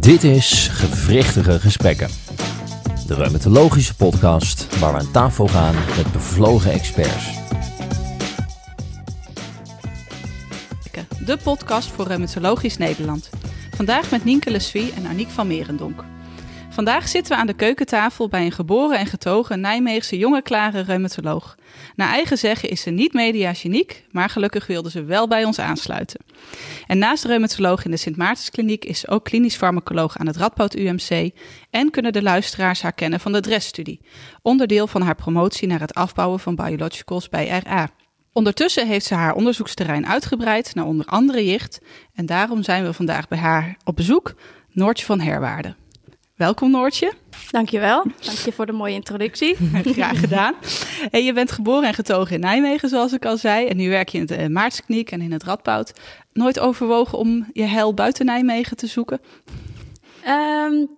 Dit is Gewrichtige Gesprekken. De reumatologische podcast waar we aan tafel gaan met bevlogen experts. De podcast voor Reumatologisch Nederland. Vandaag met Nienke Leswie en Aniek van Merendonk. Vandaag zitten we aan de keukentafel bij een geboren en getogen Nijmeegse jonge klare reumatoloog. Naar eigen zeggen is ze niet mediageniek, maar gelukkig wilde ze wel bij ons aansluiten. En naast reumatoloog in de Sint Maartenskliniek is ze ook klinisch farmacoloog aan het Radboud UMC en kunnen de luisteraars haar kennen van de DRES-studie, onderdeel van haar promotie naar het afbouwen van biologicals bij RA. Ondertussen heeft ze haar onderzoeksterrein uitgebreid naar onder andere jicht en daarom zijn we vandaag bij haar op bezoek, Noortje van Herwaarde. Welkom Noortje. Dankjewel. Dank je voor de mooie introductie. Graag gedaan. Hey, je bent geboren en getogen in Nijmegen, zoals ik al zei. En nu werk je in de Maartskniek en in het Radboud. Nooit overwogen om je hel buiten Nijmegen te zoeken? Um,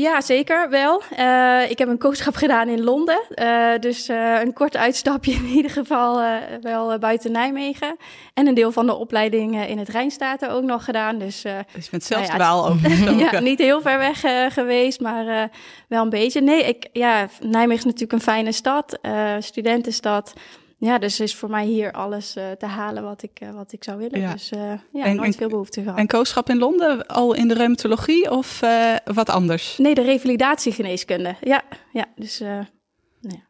ja, zeker wel. Uh, ik heb een kooschap gedaan in Londen. Uh, dus uh, een kort uitstapje in ieder geval wel buiten Nijmegen. En een deel van de opleiding in het Rijnstaten ook nog gedaan. Dus, dus je bent zelfs nou, ja, over. ja, niet heel ver weg geweest, maar wel een beetje. Nee, ik, ja, Nijmegen is natuurlijk een fijne stad, studentenstad. Ja, dus is voor mij hier alles uh, te halen wat ik, uh, wat ik zou willen. Ja. Dus uh, ja, en, nooit veel behoefte gehad. En kooschap in Londen al in de reumatologie of wat anders? Nee, de revalidatiegeneeskunde. Ja, ja dus... Nou ja.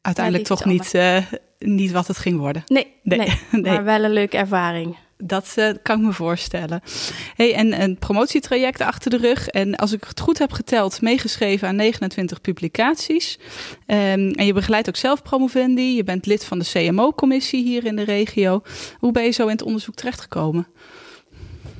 Uiteindelijk toch niet, niet wat het ging worden? Nee, nee, nee, maar wel een leuke ervaring. Dat uh, kan ik me voorstellen. Hey, en een promotietraject achter de rug. En als ik het goed heb geteld, meegeschreven aan 29 publicaties. Um, en je begeleidt ook zelf promovendi. Je bent lid van de CMO-commissie hier in de regio. Hoe ben je zo in het onderzoek terechtgekomen?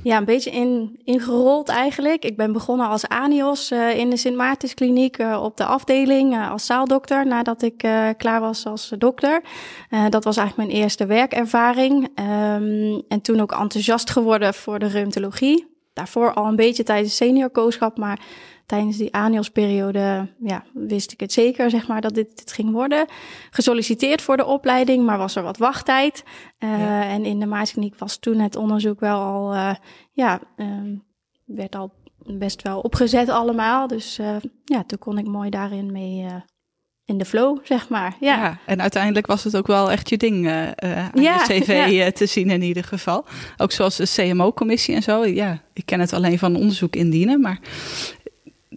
Ja, een beetje in, ingerold eigenlijk. Ik ben begonnen als ANIOS uh, in de Sint Maartenskliniek uh, op de afdeling uh, als zaaldokter nadat ik klaar was als dokter. dat was eigenlijk mijn eerste werkervaring. Um, en toen ook enthousiast geworden voor de reumatologie. Daarvoor al een beetje tijdens seniorkooschap, maar tijdens die ANIOS-periode ja, wist ik het zeker, zeg maar, dat dit, dit ging worden. Gesolliciteerd voor de opleiding, maar was er wat wachttijd. Uh, En in de Maaskliniek was toen het onderzoek wel al, uh, ja, uh, werd al best wel opgezet allemaal. Dus uh, ja, toen kon ik mooi daarin mee in de flow, zeg maar. Ja. ja. en uiteindelijk was het ook wel echt je ding uh, aan ja, je cv ja. te zien in ieder geval. Ook zoals de CMO-commissie en zo. Ja, ik ken het alleen van onderzoek indienen, maar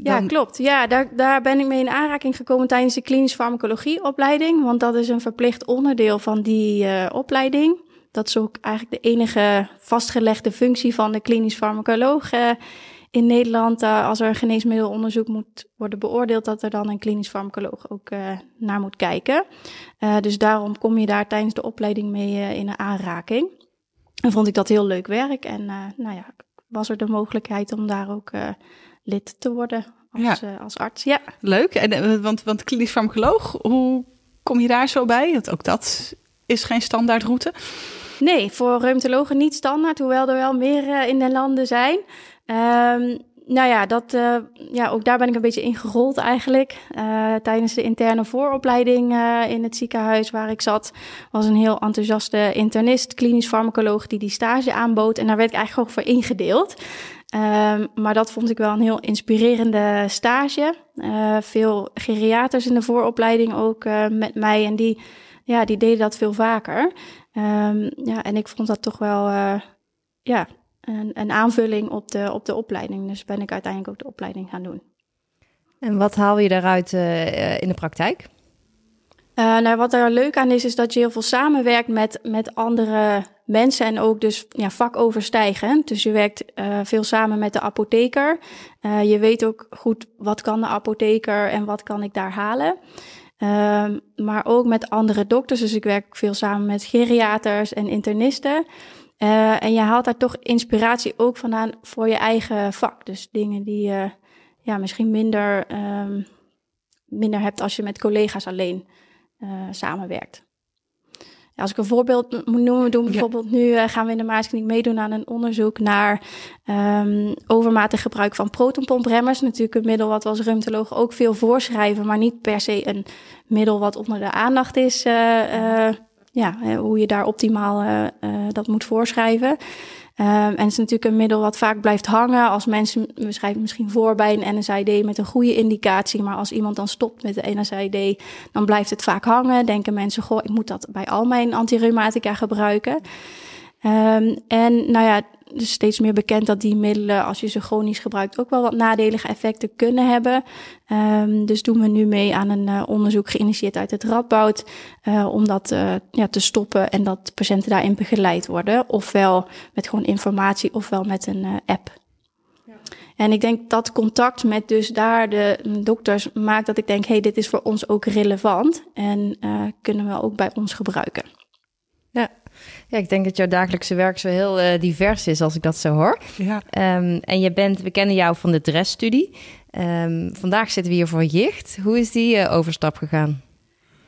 ja, klopt. Ja, daar, daar ben ik mee in aanraking gekomen tijdens de klinisch farmacologieopleiding. Want dat is een verplicht onderdeel van die uh, opleiding. Dat is ook eigenlijk de enige vastgelegde functie van de klinisch farmacoloog uh, in Nederland. Uh, als er een geneesmiddelonderzoek moet worden beoordeeld, dat er dan een klinisch farmacoloog ook naar moet kijken. dus daarom kom je daar tijdens de opleiding mee in aanraking. En vond ik dat heel leuk werk. En nou ja, was er de mogelijkheid om daar ook lid te worden als, ja. uh, als arts. Ja. Leuk. En, uh, want, want klinisch farmacoloog, hoe kom je daar zo bij? Want ook dat is geen standaardroute. Nee, voor reumatologen niet standaard, hoewel er wel meer uh, in de landen zijn. Um, nou ja, dat, uh, ja, ook daar ben ik een beetje ingerold eigenlijk. Uh, tijdens de interne vooropleiding uh, in het ziekenhuis waar ik zat, was een heel enthousiaste internist, klinisch farmacoloog, die die stage aanbood. En daar werd ik eigenlijk ook voor ingedeeld. Um, maar dat vond ik wel een heel inspirerende stage. Uh, veel geriaters in de vooropleiding ook uh, met mij. En die, ja, die deden dat veel vaker. Um, ja, en ik vond dat toch wel uh, ja, een, een, aanvulling op de, op de opleiding. Dus ben ik uiteindelijk ook de opleiding gaan doen. En wat haal je daaruit in de praktijk? Uh, nou, wat er leuk aan is, is dat je heel veel samenwerkt met, met andere mensen en ook dus ja, vakoverstijgend. Dus je werkt uh, veel samen met de apotheker. Uh, je weet ook goed wat kan de apotheker en wat kan ik daar halen. Uh, maar ook met andere dokters. Dus ik werk veel samen met geriaters en internisten. en je haalt daar toch inspiratie ook vandaan voor je eigen vak. Dus dingen die je ja, misschien minder, um, minder hebt als je met collega's alleen samenwerkt. Ja, als ik een voorbeeld moet noemen, doen bijvoorbeeld nu uh, gaan we in de Maaskliniek meedoen aan een onderzoek naar um, overmatig gebruik van protonpompremmers. Natuurlijk een middel wat we als reumatoloog ook veel voorschrijven, maar niet per se een middel wat onder de aandacht is. Uh, ja, hoe je daar optimaal dat moet voorschrijven. Um, en het is natuurlijk een middel wat vaak blijft hangen. Als mensen, we schrijven misschien voor bij een NSAID met een goede indicatie. Maar als iemand dan stopt met de NSAID, dan blijft het vaak hangen. Denken mensen, goh, ik moet dat bij al mijn antireumatica gebruiken. Um, en nou ja, dus steeds meer bekend dat die middelen, als je ze chronisch gebruikt, ook wel wat nadelige effecten kunnen hebben. Um, dus doen we nu mee aan een uh, onderzoek geïnitieerd uit het Radboud, uh, om dat uh, ja, te stoppen en dat patiënten daarin begeleid worden. Ofwel met gewoon informatie, ofwel met een app. En ik denk dat contact met dus daar de dokters maakt dat ik denk, hey, dit is voor ons ook relevant en kunnen we ook bij ons gebruiken. Ja. Ja, ik denk dat jouw dagelijkse werk zo heel uh, divers is als ik dat zo hoor. Ja. Um, en je bent, we kennen jou van de dressstudie. Um, vandaag zitten we hier voor jicht. Hoe is die uh, overstap gegaan?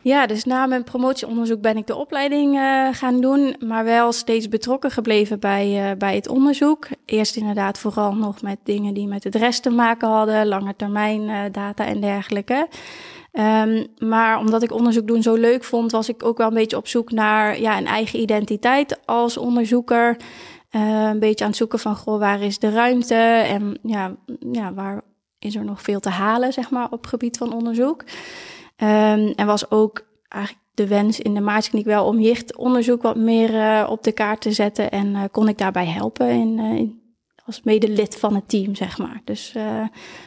Ja, dus na mijn promotieonderzoek ben ik de opleiding uh, gaan doen, maar wel steeds betrokken gebleven bij, uh, bij het onderzoek. Eerst inderdaad vooral nog met dingen die met het rest te maken hadden, lange termijn uh, data en dergelijke. Um, maar omdat ik onderzoek doen zo leuk vond, was ik ook wel een beetje op zoek naar ja, een eigen identiteit als onderzoeker. Uh, een beetje aan het zoeken van, goh, waar is de ruimte en ja, ja, waar is er nog veel te halen, zeg maar, op gebied van onderzoek. Um, en was ook eigenlijk de wens in de maatkliniek wel om jichtonderzoek wat meer uh, op de kaart te zetten. En uh, kon ik daarbij helpen in, in, als medelid van het team, zeg maar. Dus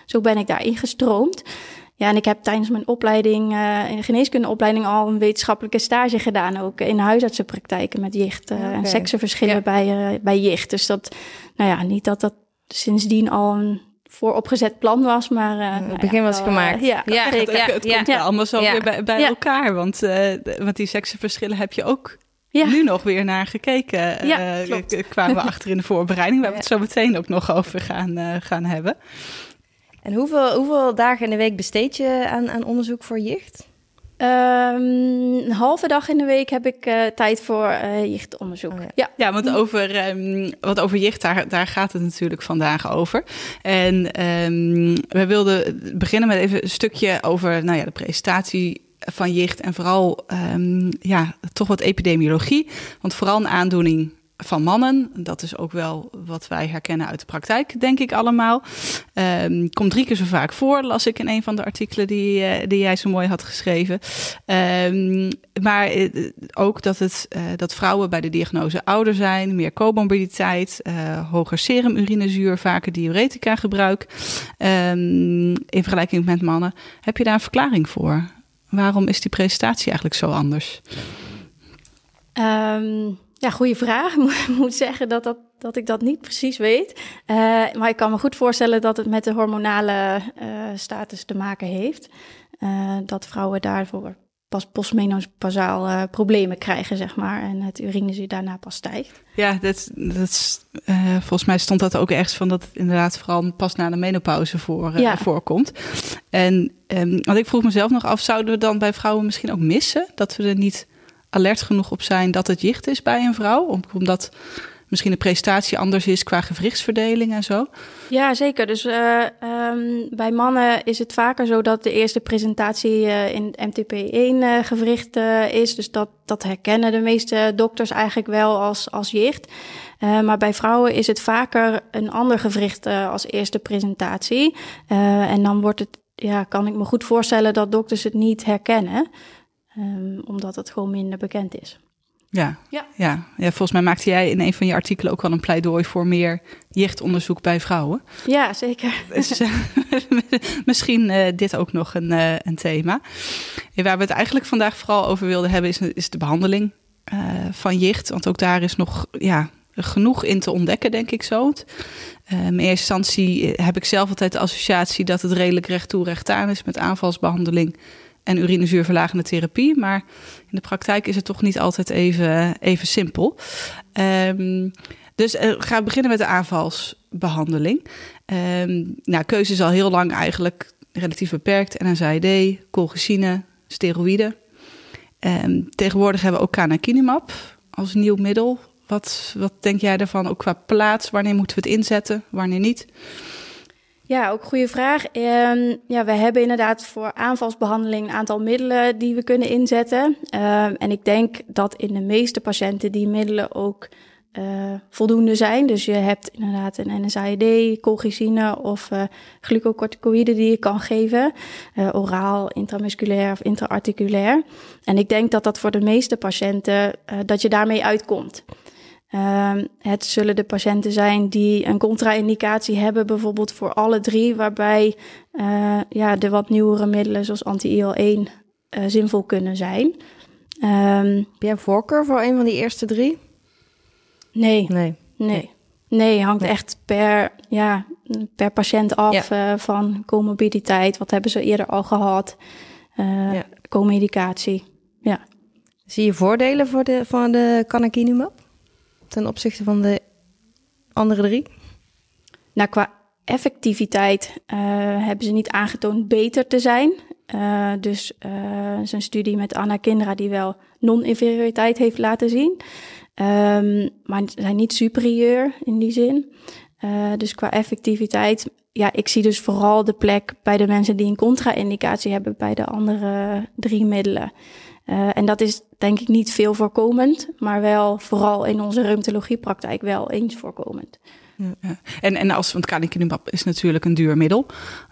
zo ben ik daar ingestroomd. Ja, en ik heb tijdens mijn opleiding, uh, in de geneeskundeopleiding, al een wetenschappelijke stage gedaan. Ook in huisartsenpraktijken met jicht uh, okay. en seksenverschillen ja. bij, uh, bij jicht. Dus dat, nou ja, niet dat dat sindsdien al een vooropgezet plan was, maar... het begin ja, was gemaakt. Ja, ja, het, het, het komt ja. allemaal zo weer bij, bij elkaar. Want, want die seksenverschillen heb je ook ja. nu nog weer naar gekeken. Ja, uh, kwamen we achter in de voorbereiding. Waar we het zo meteen ook nog over gaan, uh, gaan hebben. En hoeveel, hoeveel dagen in de week besteed je aan, aan onderzoek voor jicht? Um, een halve dag in de week heb ik uh, tijd voor uh, jichtonderzoek. Oh, ja. ja. Ja, want over, um, wat over jicht, daar, daar gaat het natuurlijk vandaag over. En um, we wilden beginnen met even een stukje over nou ja, de presentatie van jicht en vooral ja, toch wat epidemiologie. Want vooral een aandoening van mannen. Dat is ook wel wat wij herkennen uit de praktijk, denk ik allemaal. Um, komt drie keer zo vaak voor, las ik in een van de artikelen die, uh, die jij zo mooi had geschreven. Um, maar uh, ook dat, het, uh, dat vrouwen bij de diagnose ouder zijn, meer comorbiditeit, hoger serumurinezuur, vaker diuretica gebruik um, in vergelijking met mannen. Heb je daar een verklaring voor? Waarom is die presentatie eigenlijk zo anders? Ja, goede vraag. Ik moet zeggen dat, dat, dat ik dat niet precies weet. Uh, maar ik kan me goed voorstellen dat het met de hormonale uh, status te maken heeft. Uh, dat vrouwen daarvoor pas postmenopausaal problemen krijgen, zeg maar. En het urinezuur daarna pas stijgt. Ja, dat, dat, volgens mij stond dat ook ergens van dat het inderdaad vooral pas na de menopauze voor, ja. voorkomt. En um, want ik vroeg mezelf nog af, zouden we dan bij vrouwen misschien ook missen? Dat we er niet alert genoeg op zijn dat het jicht is bij een vrouw? Omdat misschien de prestatie anders is qua gewrichtsverdeling en zo? Ja, zeker. Dus uh, um, bij mannen is het vaker zo dat de eerste presentatie uh, in MTP1 uh, gewricht is. Dus dat, dat herkennen de meeste dokters eigenlijk wel als, als jicht. maar bij vrouwen is het vaker een ander gewricht als eerste presentatie. en dan wordt het, ja, kan ik me goed voorstellen dat dokters het niet herkennen. Um, omdat het gewoon minder bekend is. Ja, ja. Ja. ja, volgens mij maakte jij in een van je artikelen ook wel een pleidooi voor meer jichtonderzoek bij vrouwen. Ja, zeker. Dus, uh, misschien uh, dit ook nog een, uh, een thema. Ja, waar we het eigenlijk vandaag vooral over wilden hebben, is, is de behandeling van jicht. Want ook daar is nog ja, genoeg in te ontdekken, denk ik zo. in eerste instantie heb ik zelf altijd de associatie dat het redelijk recht toe recht aan is met aanvalsbehandeling en urinezuurverlagende therapie. Maar in de praktijk is het toch niet altijd even, even simpel. Um, dus uh, ga beginnen met de aanvalsbehandeling. Um, nou, keuze is al heel lang eigenlijk relatief beperkt. NSAID, colchicine, steroïden. Um, tegenwoordig hebben we ook canakinumab als nieuw middel. Wat, wat denk jij daarvan, ook qua plaats? Wanneer moeten we het inzetten, wanneer niet? Ja, ook goede vraag. Um, ja, we hebben inderdaad voor aanvalsbehandeling een aantal middelen die we kunnen inzetten. Um, en ik denk dat in de meeste patiënten die middelen ook uh, voldoende zijn. Dus je hebt inderdaad een NSAID, colchicine of uh, glucocorticoïden die je kan geven. Uh, oraal, intramusculair of intraarticulair. En ik denk dat dat voor de meeste patiënten, dat je daarmee uitkomt. Ehm, het zullen de patiënten zijn die een contra-indicatie hebben, bijvoorbeeld voor alle drie, waarbij ja, de wat nieuwere middelen zoals anti-IL-1 zinvol kunnen zijn. Um, Heb jij een voorkeur voor een van die eerste drie? Nee. Nee. Nee. Nee, hangt echt per, ja, per patiënt af ja. uh, van comorbiditeit. Wat hebben ze eerder al gehad? Uh, ja. Co-medicatie. Ja. Zie je voordelen voor de, van de canakinumab ten opzichte van de andere drie? Nou, qua effectiviteit uh, hebben ze niet aangetoond beter te zijn. Uh, dus uh, is een studie met Anna Kindra die wel non-inferioriteit heeft laten zien. Um, maar ze zijn niet superieur in die zin. Dus qua effectiviteit, ja, ik zie dus vooral de plek bij de mensen die een contra-indicatie hebben bij de andere drie middelen. Uh, en dat is denk ik niet veel voorkomend, maar wel vooral in onze reumatologiepraktijk wel eens voorkomend. Ja. En, en als, want is natuurlijk een duur middel.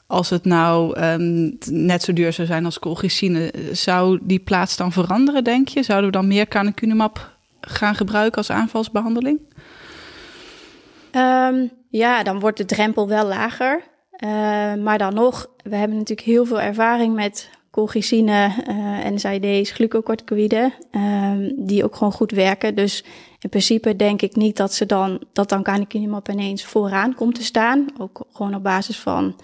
Als het nou um, net zo duur zou zijn als colchicine, zou die plaats dan veranderen, denk je? Zouden we dan meer canakinumab gaan gebruiken als aanvalsbehandeling? Um, ja, dan wordt de drempel wel lager. Uh, maar dan nog, we hebben natuurlijk heel veel ervaring met colchicine, uh, NSAID's, glucocorticoïden, um, die ook gewoon goed werken. Dus in principe denk ik niet dat ze dan, dat dan canakinumab ineens vooraan komt te staan. Ook gewoon op basis van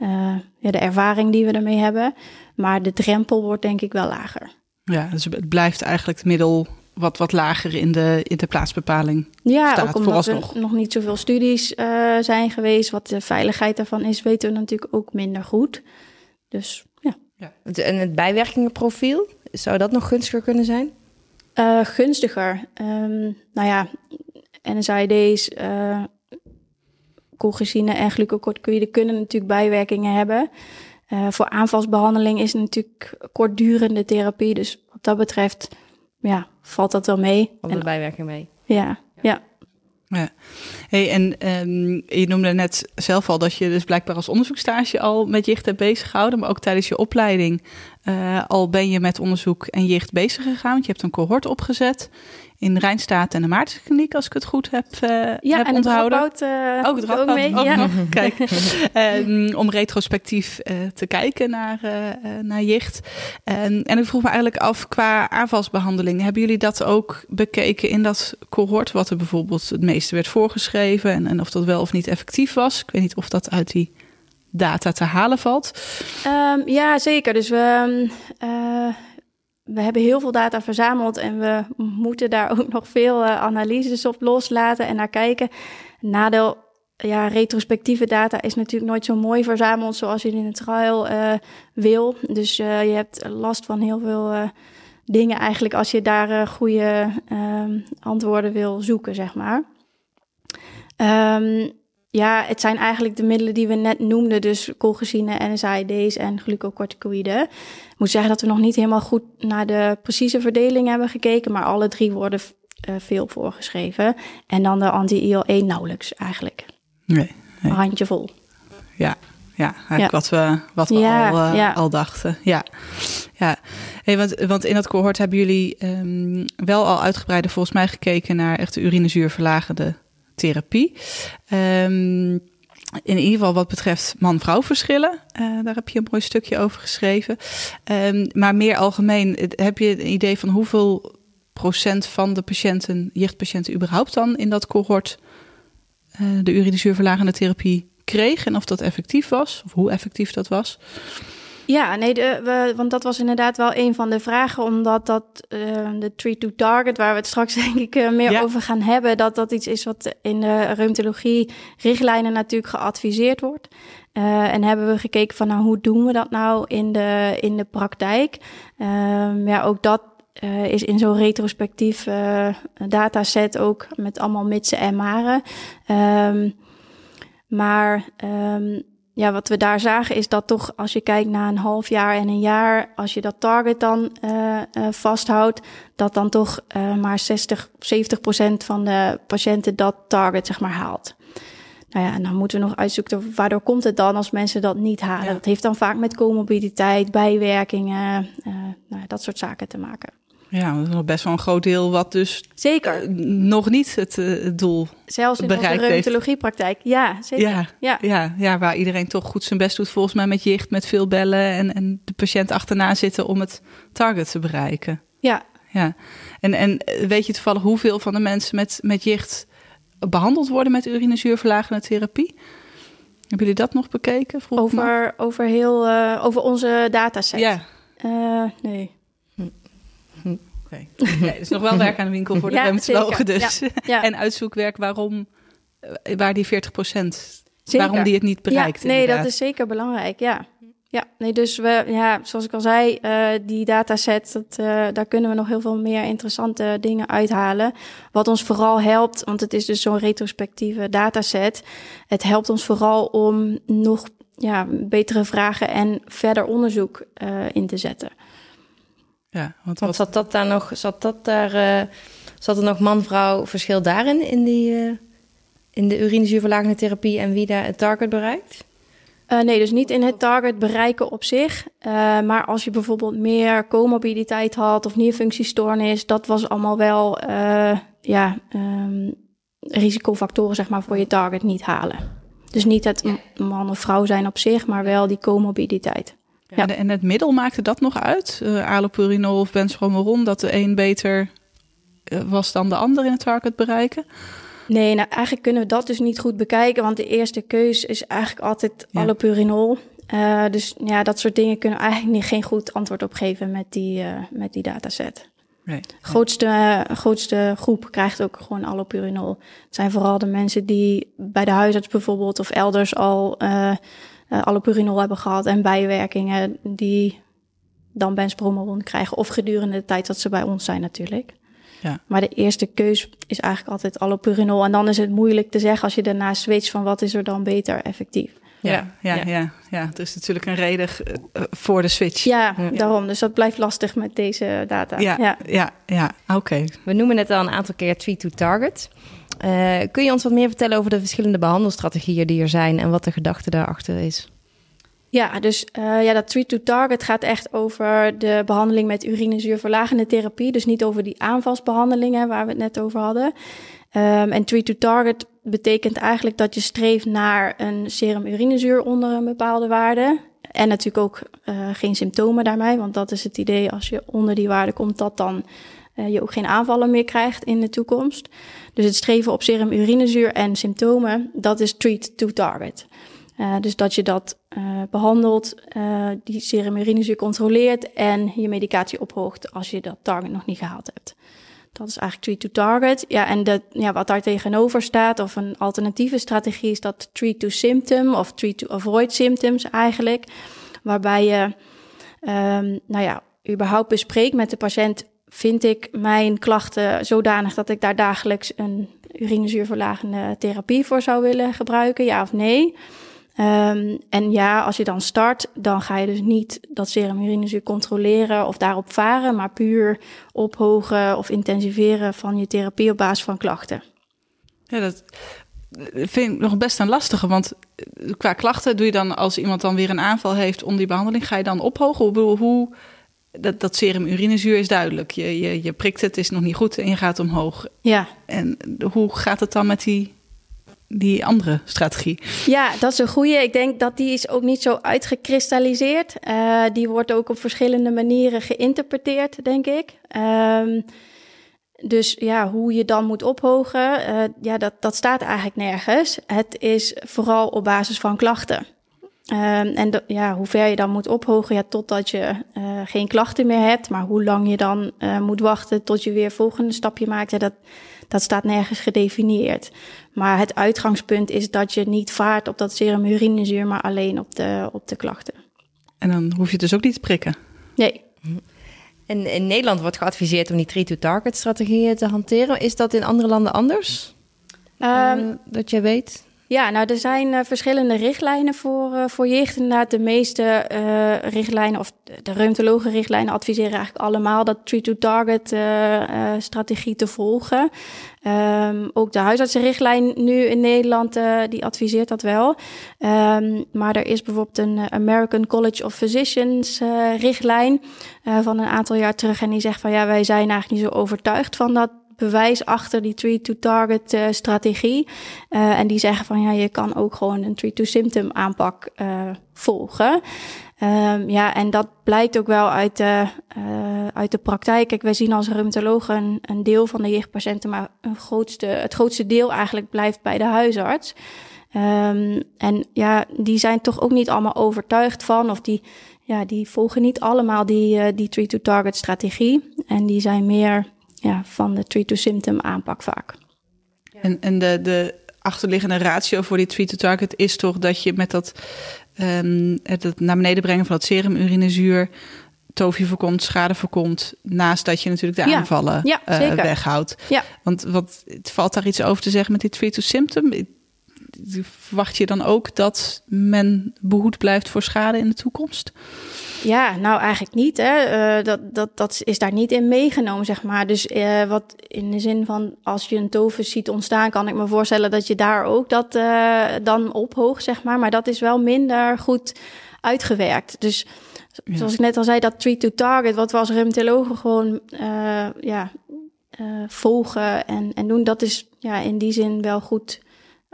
uh, ja, de ervaring die we ermee hebben. Maar de drempel wordt denk ik wel lager. Ja, dus het blijft eigenlijk het middel wat, wat lager in de, in de plaatsbepaling ja, staat. ook omdat er nog niet zoveel studies uh, zijn geweest. Wat de veiligheid daarvan is, weten we natuurlijk ook minder goed. Dus ja. En het bijwerkingenprofiel, zou dat nog gunstiger kunnen zijn? Uh, gunstiger? Um, nou ja, NSAID's, uh, colchicine en glucocorticoïden kunnen natuurlijk bijwerkingen hebben. Uh, voor aanvalsbehandeling is natuurlijk kortdurende therapie. Dus wat dat betreft ja, valt dat wel mee. Valt de bijwerking mee? Ja, ja. ja. Hey, en um, je noemde net zelf al dat je dus blijkbaar als onderzoekstage al met jicht hebt bezig gehouden, maar ook tijdens je opleiding uh, al ben je met onderzoek en jicht bezig gegaan. Want je hebt een cohort opgezet in Rijnstaat en de Maartenskliniek, als ik het goed heb, uh, ja, heb en onthouden. Het uh, ook het ook mee. Ook ja. nog. Kijk, um, om retrospectief uh, te kijken naar, naar jicht. En, en ik vroeg me eigenlijk af, qua aanvalsbehandeling, hebben jullie dat ook bekeken in dat cohort, wat er bijvoorbeeld het meeste werd voorgeschreven en, en of dat wel of niet effectief was? Ik weet niet of dat uit die data te halen valt. Um, ja, zeker. Dus we, uh, we hebben heel veel data verzameld en we moeten daar ook nog veel uh, analyses op loslaten en naar kijken. Nadeel, ja, retrospectieve data is natuurlijk nooit zo mooi verzameld zoals je in een trial uh, wil. Dus uh, je hebt last van heel veel dingen eigenlijk als je daar goede ehm, antwoorden wil zoeken, zeg maar. Um, ja, het zijn eigenlijk de middelen die we net noemden, dus colchicine, NSAID's en glucocorticoïden. Ik moet zeggen dat we nog niet helemaal goed naar de precieze verdeling hebben gekeken, maar alle drie worden uh, veel voorgeschreven. En dan de anti-IL-1 nauwelijks eigenlijk. Nee, nee. Een handjevol. Ja, ja, ja. wat we, wat we ja, al, uh, ja. al dachten. Ja, ja. Hey, want, want in dat cohort hebben jullie um, wel al uitgebreider volgens mij gekeken naar echt de urinezuurverlagende therapie. Um, in ieder geval wat betreft man-vrouw verschillen. Uh, daar heb je een mooi stukje over geschreven. Um, maar meer algemeen, heb je een idee van hoeveel procent van de patiënten, jichtpatiënten überhaupt dan in dat cohort uh, de urinezuurverlagende therapie kreeg en of dat effectief was, of hoe effectief dat was? Ja, nee, de, we, want dat was inderdaad wel een van de vragen, omdat dat uh, de treat to target, waar we het straks denk ik uh, meer ja. over gaan hebben, dat dat iets is wat in de reumatologie richtlijnen natuurlijk geadviseerd wordt. Uh, en hebben we gekeken van nou, hoe doen we dat nou in de, in de praktijk? Um, ja, ook dat uh, is in zo'n retrospectief uh, dataset ook met allemaal mitsen en maren. Um, maar um, ja, wat we daar zagen is dat toch als je kijkt naar een half jaar en een jaar, als je dat target dan uh, uh, vasthoudt, dat dan toch uh, maar 60, 70 procent van de patiënten dat target zeg maar haalt. Nou ja, en dan moeten we nog uitzoeken waardoor komt het dan als mensen dat niet halen. Ja. Dat heeft dan vaak met comorbiditeit, bijwerkingen, nou, dat soort zaken te maken. Ja, dat is nog best wel een groot deel wat dus zeker nog niet het, het doel Zelfs in de reumatologiepraktijk, ja, zeker. Ja, ja. Ja, ja, waar iedereen toch goed zijn best doet volgens mij met jicht, met veel bellen en, en de patiënt achterna zitten om het target te bereiken. Ja. ja. En, en weet je toevallig hoeveel van de mensen met, met jicht behandeld worden met urinezuurverlagende therapie? Hebben jullie dat nog bekeken? Over, over, heel, uh, over onze dataset? Ja. Uh, nee. Okay. Nee, er is nog wel werk aan de winkel voor de ja, dus. Ja, ja. en uitzoekwerk waarom, waar die 40 procent, waarom die het niet bereikt. nee, inderdaad. dat is zeker belangrijk, ja. Ja, nee, dus we, ja, zoals ik al zei, uh, die dataset, dat, uh, daar kunnen we nog heel veel meer interessante dingen uithalen. Wat ons vooral helpt, want het is dus zo'n retrospectieve dataset. Het helpt ons vooral om nog ja, betere vragen en verder onderzoek uh, in te zetten. Ja, want, wat... zat dat daar nog? Zat dat daar? Uh, zat er nog man-vrouw verschil daarin in die uh, in de urinezuurverlagende therapie en wie daar het target bereikt? Uh, nee, dus niet in het target bereiken op zich. maar als je bijvoorbeeld meer comorbiditeit had of nierfunctiestoornis, dat was allemaal wel ja, um, risicofactoren zeg maar, voor je target niet halen. Dus niet het man of vrouw zijn op zich, maar wel die comorbiditeit. Ja. En, het middel maakte dat nog uit? Uh, allopurinol of benzbromoron, dat de een beter uh, was dan de ander in het target bereiken? Nee, nou eigenlijk kunnen we dat dus niet goed bekijken, want de eerste keus is eigenlijk altijd ja. allopurinol. Uh, dus ja, dat soort dingen kunnen we eigenlijk niet, geen goed antwoord op geven met die, met die dataset. Nee. Grootste, grootste groep krijgt ook gewoon allopurinol. Het zijn vooral de mensen die bij de huisarts bijvoorbeeld of elders al uh, allopurinol hebben gehad en bijwerkingen die dan benzbromoron krijgen. Of gedurende de tijd dat ze bij ons zijn natuurlijk. Ja. Maar de eerste keus is eigenlijk altijd allopurinol. En dan is het moeilijk te zeggen als je daarna switcht van wat is er dan beter effectief. Ja, ja, ja. ja. ja. Er is natuurlijk een reden uh, voor de switch. Ja, ja, daarom. Dus dat blijft lastig met deze data. Ja, ja, ja, ja. oké. Okay. We noemen het al een aantal keer treat to target. Uh, kun je ons wat meer vertellen over de verschillende behandelstrategieën die er zijn en wat de gedachte daarachter is? Ja, dus uh, ja, dat treat to target gaat echt over de behandeling met urinezuurverlagende therapie. Dus niet over die aanvalsbehandelingen waar we het net over hadden. Um, en treat to target betekent eigenlijk dat je streeft naar een serum urinezuur onder een bepaalde waarde. En natuurlijk ook uh, geen symptomen daarmee, want dat is het idee als je onder die waarde komt, dat dan je ook geen aanvallen meer krijgt in de toekomst. Dus het streven op serum urinezuur en symptomen, dat is treat to target. Uh, dus dat je dat uh, behandelt, uh, die serum urinezuur controleert en je medicatie ophoogt als je dat target nog niet gehaald hebt. Dat is eigenlijk treat to target. Ja, en dat, ja, wat daar tegenover staat, of een alternatieve strategie, is dat treat to symptom of treat to avoid symptoms eigenlijk. Waarbij je, um, nou ja, überhaupt bespreekt met de patiënt vind ik mijn klachten zodanig dat ik daar dagelijks een urinezuurverlagende therapie voor zou willen gebruiken, ja of nee? Um, en ja, als je dan start, dan ga je dus niet dat serum urinezuur controleren of daarop varen, maar puur ophogen of intensiveren van je therapie op basis van klachten. Ja, dat vind ik nog best een lastige, want qua klachten doe je dan als iemand dan weer een aanval heeft om die behandeling, ga je dan ophogen? Hoe dat, dat serum urinezuur is duidelijk. Je, je, je prikt het, is nog niet goed en je gaat omhoog. Ja. En hoe gaat het dan met die, die andere strategie? Ja, dat is een goede. Ik denk dat die is ook niet zo uitgekristalliseerd. Uh, die wordt ook op verschillende manieren geïnterpreteerd, denk ik. Um, dus ja, hoe je dan moet ophogen, uh, ja, dat, dat staat eigenlijk nergens. Het is vooral op basis van klachten. Um, en de, ja, hoe ver je dan moet ophogen, ja, totdat je uh, geen klachten meer hebt. Maar hoe lang je dan uh, moet wachten tot je weer volgende stapje maakt, ja, dat, dat staat nergens gedefinieerd. Maar het uitgangspunt is dat je niet vaart op dat serum urinezuur, maar alleen op de, op de klachten. En dan hoef je dus ook niet te prikken? Nee. En in Nederland wordt geadviseerd om die treat-to-target strategieën te hanteren. Is dat in andere landen anders? Um, uh, dat jij weet? Ja, nou, er zijn uh, verschillende richtlijnen voor, uh, voor jeugd. Inderdaad, de meeste uh, richtlijnen, of de reumatologen richtlijnen, adviseren eigenlijk allemaal dat tree-to-target strategie te volgen. Um, ook de huisartsenrichtlijn nu in Nederland, die adviseert dat wel. Um, maar er is bijvoorbeeld een American College of Physicians richtlijn van een aantal jaar terug. En die zegt van ja, wij zijn eigenlijk niet zo overtuigd van dat bewijs achter die tree-to-target uh, strategie. Uh, en die zeggen van ja, je kan ook gewoon een tree-to-symptom aanpak uh, volgen. Um, ja, en dat blijkt ook wel uit de, uit de praktijk. Kijk, wij zien als reumatologen een, deel van de jichtpatiënten, maar een grootste, het grootste deel eigenlijk blijft bij de huisarts. Um, en ja, die zijn toch ook niet allemaal overtuigd van, of die, ja, die volgen niet allemaal die, die tree-to-target strategie. En die zijn meer ja, van de treat-to-symptom aanpak vaak. En, en de, de achterliggende ratio voor die treat-to-target is toch dat je met dat, um, het naar beneden brengen van dat serum urinezuur tofi voorkomt, schade voorkomt, naast dat je natuurlijk de aanvallen ja, uh, weghoudt. Ja. Want wat valt daar iets over te zeggen met die treat-to-symptom? Verwacht je dan ook dat men behoed blijft voor schade in de toekomst? Ja, nou eigenlijk niet. Hè. Uh, dat, dat, dat is daar niet in meegenomen, zeg maar. Dus uh, wat in de zin van als je een tover ziet ontstaan, kan ik me voorstellen dat je daar ook dat uh, dan ophoogt, zeg maar. Maar dat is wel minder goed uitgewerkt. Dus ja. zoals ik net al zei, dat treat to target, wat we als reumatologen gewoon ja, volgen en, en doen, dat is ja, in die zin wel goed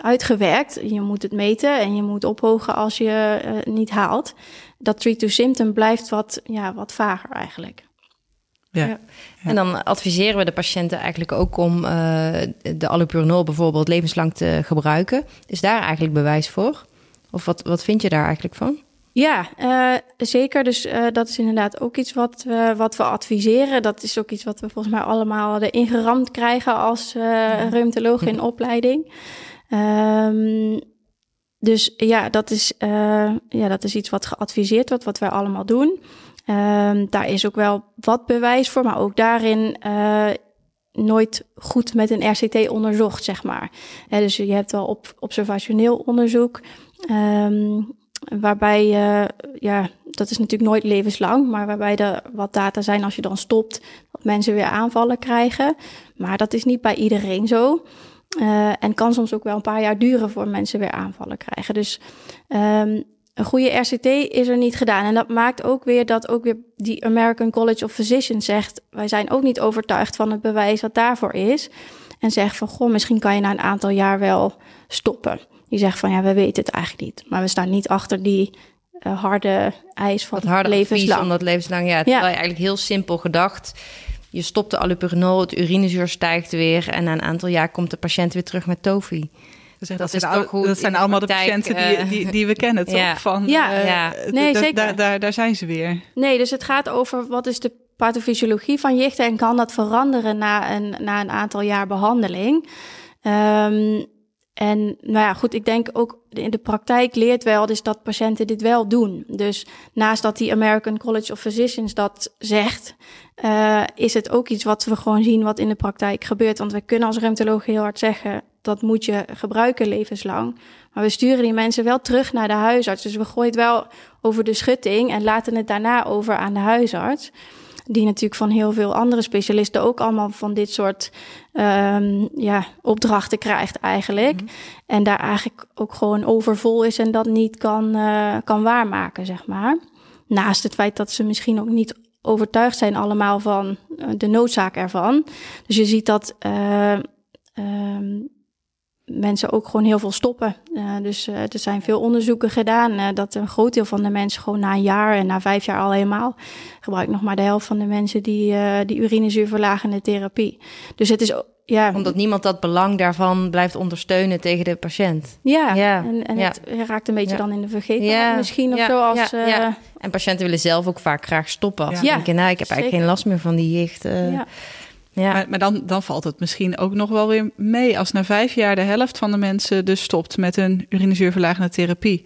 uitgewerkt. Je moet het meten en je moet ophogen als je uh, niet haalt. Dat treat-to-symptom blijft wat, ja, wat vager eigenlijk. Ja. ja. En dan adviseren we de patiënten eigenlijk ook om uh, de allopurinol bijvoorbeeld levenslang te gebruiken. Is daar eigenlijk bewijs voor? Of wat, wat vind je daar eigenlijk van? Ja, uh, zeker. Dus uh, dat is inderdaad ook iets wat we, wat we adviseren. Dat is ook iets wat we volgens mij allemaal erin geramd krijgen als uh, ja. reumatoloog in opleiding. Um, dus ja, dat is, uh, ja, dat is iets wat geadviseerd wordt, wat wij allemaal doen. Um, daar is ook wel wat bewijs voor, maar ook daarin uh, nooit goed met een RCT onderzocht, zeg maar. dus je hebt wel op, observationeel onderzoek. Um, waarbij, uh, ja, dat is natuurlijk nooit levenslang, maar waarbij er wat data zijn als je dan stopt, dat mensen weer aanvallen krijgen. Maar dat is niet bij iedereen zo. Uh, en kan soms ook wel een paar jaar duren voor mensen weer aanvallen krijgen. Dus um, een goede RCT is er niet gedaan. En dat maakt ook weer dat ook weer die American College of Physicians zegt: wij zijn ook niet overtuigd van het bewijs wat daarvoor is. En zegt van goh, misschien kan je na een aantal jaar wel stoppen. Die zegt van ja, we weten het eigenlijk niet. Maar we staan niet achter die uh, harde eis van dat harde levenslang. Omdat levenslang, ja, terwijl ja. je eigenlijk heel simpel gedacht je stopt de allopurinol, het urinezuur stijgt weer... en na een aantal jaar komt de patiënt weer terug met tofi. Dus dat, dat, is toch goed dat zijn allemaal de patiënten die, eh, die, die we kennen, toch? Ja, Van, ja. Uh, ja. Nee, zeker. Daar, daar, daar zijn ze weer. Nee, dus het gaat over wat is de pathofysiologie van jichten... en kan dat veranderen na een, na een aantal jaar behandeling... Um, en nou ja, goed, ik denk ook in de praktijk leert wel dus dat patiënten dit wel doen. Dus naast dat die American College of Physicians dat zegt, uh, is het ook iets wat we gewoon zien wat in de praktijk gebeurt. Want we kunnen als reumatoloog heel hard zeggen, dat moet je gebruiken levenslang. Maar we sturen die mensen wel terug naar de huisarts. Dus we gooien het wel over de schutting en laten het daarna over aan de huisarts die natuurlijk van heel veel andere specialisten ook allemaal van dit soort um, ja, opdrachten krijgt eigenlijk. Mm -hmm. En daar eigenlijk ook gewoon overvol is en dat niet kan, uh, kan waarmaken, zeg maar. Naast het feit dat ze misschien ook niet overtuigd zijn allemaal van uh, de noodzaak ervan. Dus je ziet dat uh, mensen ook gewoon heel veel stoppen. Uh, dus uh, er zijn veel onderzoeken gedaan uh, dat een groot deel van de mensen gewoon na een jaar en na vijf jaar al helemaal gebruikt nog maar de helft van de mensen die, die urinezuurverlagende therapie. Dus het is ja. Omdat niemand dat belang daarvan blijft ondersteunen tegen de patiënt. Ja, ja. en, en ja. het raakt een beetje ja. dan in de vergeten misschien of zo. Als, ja, En patiënten willen zelf ook vaak graag stoppen. Als ja. denken, nou, ik heb Zeker. eigenlijk geen last meer van die jicht. ja. Ja. Maar, maar, dan, dan valt het misschien ook nog wel weer mee als na vijf jaar de helft van de mensen dus stopt met een urinezuurverlagende therapie.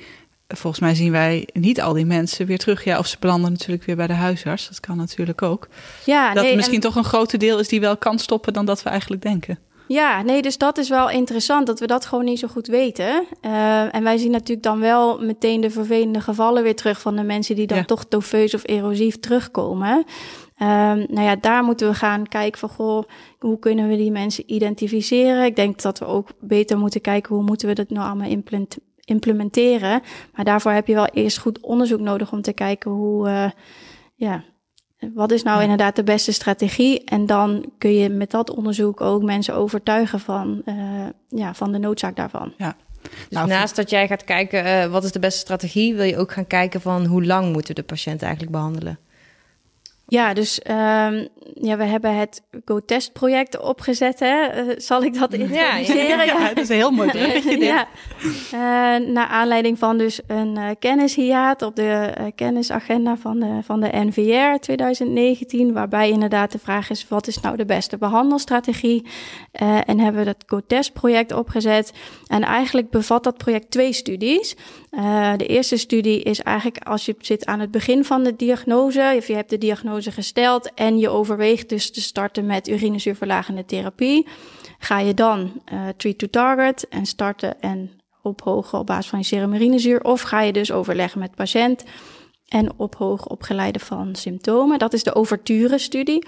Volgens mij zien wij niet al die mensen weer terug. Ja, of ze belanden natuurlijk weer bij de huisarts. Dat kan natuurlijk ook. Ja, dat nee, misschien en... toch een groter deel is die wel kan stoppen dan dat we eigenlijk denken. Ja, nee, dus dat is wel interessant dat we dat gewoon niet zo goed weten. Uh, en wij zien natuurlijk dan wel meteen de vervelende gevallen weer terug van de mensen die dan toch dofeus of erosief terugkomen. Um, nou ja, daar moeten we gaan kijken van, goh, hoe kunnen we die mensen identificeren? Ik denk dat we ook beter moeten kijken, hoe moeten we dat nou allemaal implementeren? Maar daarvoor heb je wel eerst goed onderzoek nodig om te kijken hoe, uh, ja, wat is nou inderdaad de beste strategie? En dan kun je met dat onderzoek ook mensen overtuigen van, uh, ja, van de noodzaak daarvan. Ja. Dus nou, naast dat jij gaat kijken uh, wat is de beste strategie, wil je ook gaan kijken van hoe lang moeten we de patiënt eigenlijk behandelen? Ja, dus um, ja, we hebben het GoTest-project opgezet. Hè? Uh, zal ik dat introduceren? Ja, ja, ja, dat is een heel mooi bruggetje ja. Uh, naar aanleiding van dus een uh, kennishiaat op de kennisagenda van de, van de NVR 2019... waarbij inderdaad de vraag is, wat is nou de beste behandelstrategie? en hebben we dat GoTest-project opgezet. En eigenlijk bevat dat project twee studies. de eerste studie is eigenlijk als je zit aan het begin van de diagnose... of je hebt de diagnose gesteld en je overweegt dus te starten met urinezuurverlagende therapie, ga je dan uh, treat to target en starten en ophogen op basis van je serum urinezuur, of ga je dus overleggen met patiënt en ophogen op geleide van symptomen. Dat is de overture-studie.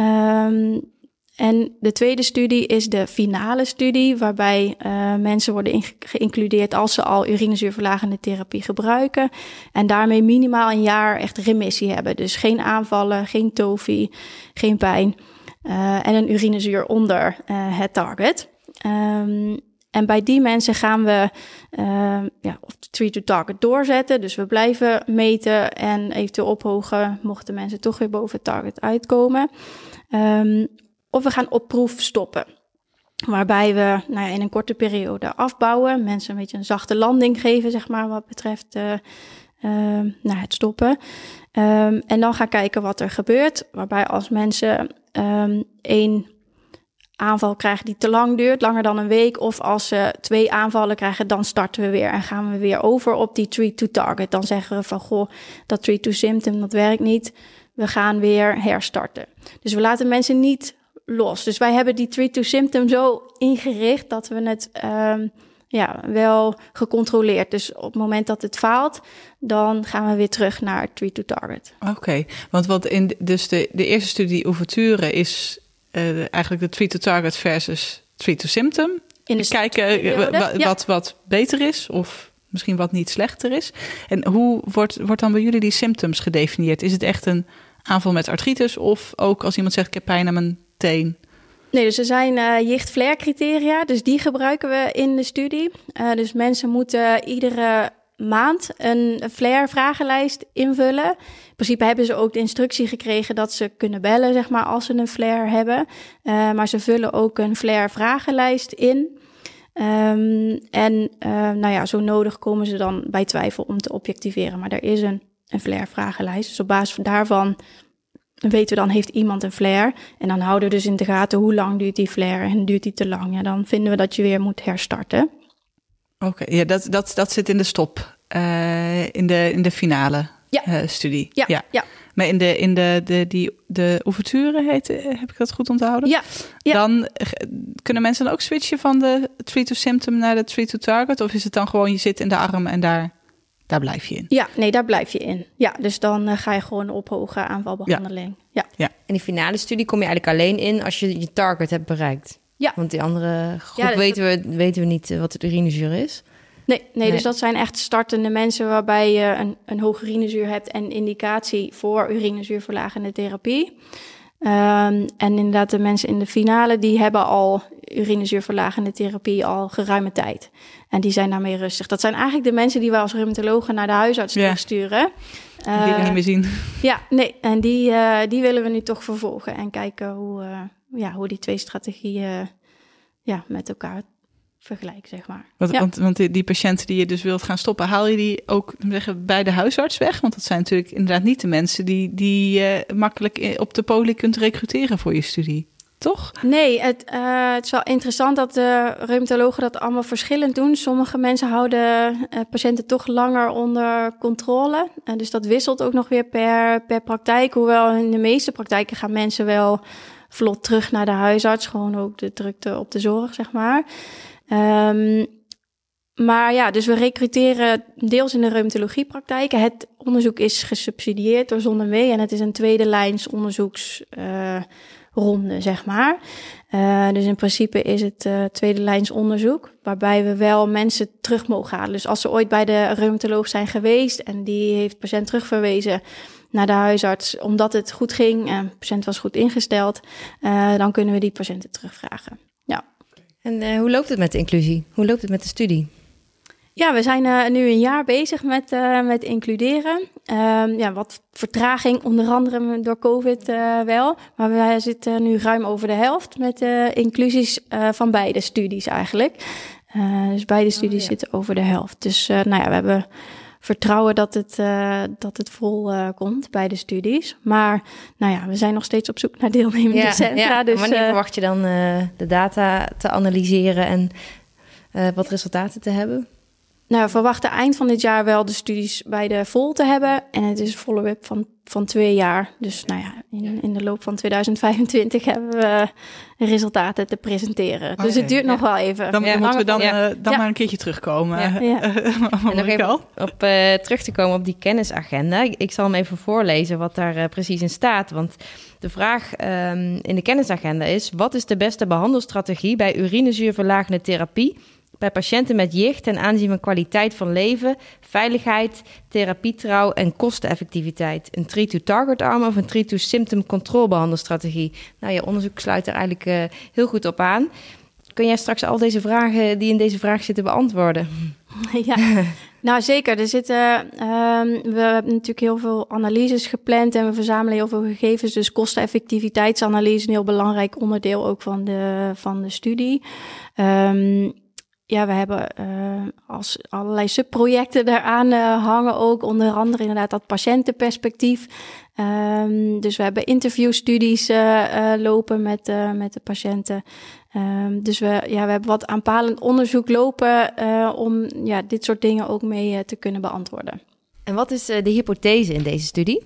Um, en de tweede studie is de finale studie, waarbij uh, mensen worden geïncludeerd als ze al urinezuurverlagende therapie gebruiken. En daarmee minimaal een jaar echt remissie hebben. Dus geen aanvallen, geen TOFI, geen pijn. Uh, en een urinezuur onder uh, het target. Um, en bij die mensen gaan we uh, ja, de treat to target doorzetten. Dus we blijven meten en eventueel ophogen mochten mensen toch weer boven het target uitkomen. Um, of we gaan op proef stoppen. Waarbij we nou ja, in een korte periode afbouwen, mensen een beetje een zachte landing geven, zeg maar, wat betreft uh, nou, het stoppen. Um, en dan gaan kijken wat er gebeurt. Waarbij als mensen um, één aanval krijgen die te lang duurt, langer dan een week, of als ze twee aanvallen krijgen, dan starten we weer en gaan we weer over op die treat to target. Dan zeggen we van goh, dat treat to symptom dat werkt niet. We gaan weer herstarten. Dus we laten mensen niet los. Dus wij hebben die treat to symptom zo ingericht dat we het um, ja, wel gecontroleerd. Dus op het moment dat het faalt, dan gaan we weer terug naar treat to target. Oké, want wat in dus de, de eerste studie Ouverture is uh, eigenlijk de treat to target versus treat to symptom. In de kijken uh, wat, wat beter is of misschien wat niet slechter is. En hoe wordt, wordt dan bij jullie die symptoms gedefinieerd? Is het echt een aanval met artritis of ook als iemand zegt ik heb pijn aan mijn Nee, dus er zijn uh, jicht criteria, dus die gebruiken we in de studie. Uh, dus mensen moeten iedere maand een flare-vragenlijst invullen. In principe hebben ze ook de instructie gekregen dat ze kunnen bellen, zeg maar, als ze een flare hebben. Uh, maar ze vullen ook een flare-vragenlijst in. Um, en nou ja, zo nodig komen ze dan bij twijfel om te objectiveren. Maar er is een, een flare-vragenlijst. Dus op basis daarvan weten we dan, heeft iemand een flare? En dan houden we dus in de gaten hoe lang duurt die flare en duurt die te lang. Ja, dan vinden we dat je weer moet herstarten. Oké, ja, dat, dat, dat zit in de stop, uh, in, de, in de finale ja. Uh, studie. Ja, ja, ja. Maar in de, in de, de, die, de ouverture heet, heb ik dat goed onthouden? Ja. ja. Dan kunnen mensen dan ook switchen van de treat to symptom naar de treat to target? Of is het dan gewoon je zit in de arm en daar daar blijf je in. Ja, nee, daar blijf je in. Ja, dus dan uh, ga je gewoon op hoge aanvalbehandeling. Ja. ja. En die finale studie kom je eigenlijk alleen in als je je target hebt bereikt. Ja. Want die andere groep ja, weten, we, weten we niet uh, wat de urinezuur is. Nee, nee, dus dat zijn echt startende mensen waarbij je een, een hoge urinezuur hebt en indicatie voor urinezuurverlagende therapie. Um, en inderdaad, de mensen in de finale, die hebben al urinezuurverlagende therapie al geruime tijd. En die zijn daarmee rustig. Dat zijn eigenlijk de mensen die we als rheumatologen naar de huisarts ja. sturen. Die uh, willen niet meer zien. Ja, nee. En die, uh, die willen we nu toch vervolgen en kijken hoe, uh, ja, hoe die twee strategieën ja, met elkaar vergelijken, zeg maar. Want, want, want die, die, patiënten die je dus wilt gaan stoppen, haal je die ook zeggen, bij de huisarts weg? Want dat zijn natuurlijk inderdaad niet de mensen die, die je makkelijk op de poli kunt recruteren voor je studie toch? Nee, het, uh, het is wel interessant dat de reumatologen dat allemaal verschillend doen. Sommige mensen houden uh, patiënten toch langer onder controle. Uh, dus dat wisselt ook nog weer per, per praktijk. Hoewel in de meeste praktijken gaan mensen wel vlot terug naar de huisarts. Gewoon ook de drukte op de zorg, zeg maar. Um, maar ja, dus we recruteren deels in de reumatologiepraktijken. Het onderzoek is gesubsidieerd door ZonMW en het is een tweede lijns onderzoeksronde, uh, zeg maar. Uh, dus in principe is het uh, tweede lijns onderzoek, waarbij we wel mensen terug mogen halen. Dus als ze ooit bij de reumatoloog zijn geweest en die heeft patiënt terugverwezen naar de huisarts omdat het goed ging en de patiënt was goed ingesteld, dan kunnen we die patiënten terugvragen. En hoe loopt het met de inclusie? Hoe loopt het met de studie? Ja, we zijn uh, nu een jaar bezig met, uh, met includeren. Uh, ja, wat vertraging, onder andere door COVID uh, wel. Maar we zitten nu ruim over de helft met inclusies van beide studies eigenlijk. dus beide studies oh, ja. zitten over de helft. Dus nou ja, we hebben vertrouwen dat het, dat het vol komt bij de studies. Maar nou ja, we zijn nog steeds op zoek naar deelnemende ja, centra. Ja. Dus, Wanneer verwacht je dan de data te analyseren en wat resultaten te hebben? Nou, we verwachten eind van dit jaar wel de studies bij de vol te hebben. En het is een follow-up van, van twee jaar. Dus nou ja, in, in de loop van 2025 hebben we resultaten te presenteren. dus het duurt ja. nog wel even. Dan ja. moeten we dan, uh, dan maar een keertje terugkomen. Ja. en nog even op uh, terug te komen op die kennisagenda. Ik, ik, zal hem even voorlezen wat daar uh, precies in staat. Want de vraag um, in de kennisagenda is... wat is de beste behandelstrategie bij urinezuurverlagende therapie bij patiënten met jicht ten aanzien van kwaliteit van leven, veiligheid, therapietrouw en kosteneffectiviteit. Een treat-to-target arm of een treat-to-symptom control behandelstrategie. Nou, je onderzoek sluit er eigenlijk uh, heel goed op aan. Kun jij straks al deze vragen die in deze vraag zitten beantwoorden? Ja, nou zeker. Er zitten, um, we hebben natuurlijk heel veel analyses gepland en we verzamelen heel veel gegevens. Dus kosteneffectiviteitsanalyse is een heel belangrijk onderdeel ook van de, van de studie. Um, ja, we hebben uh, als allerlei subprojecten eraan uh, hangen ook. Onder andere inderdaad dat patiëntenperspectief. Um, dus we hebben interviewstudies uh, lopen met, met de patiënten. Um, dus we, ja, we hebben wat aanpalend onderzoek lopen om ja, dit soort dingen ook mee te kunnen beantwoorden. En wat is de hypothese in deze studie?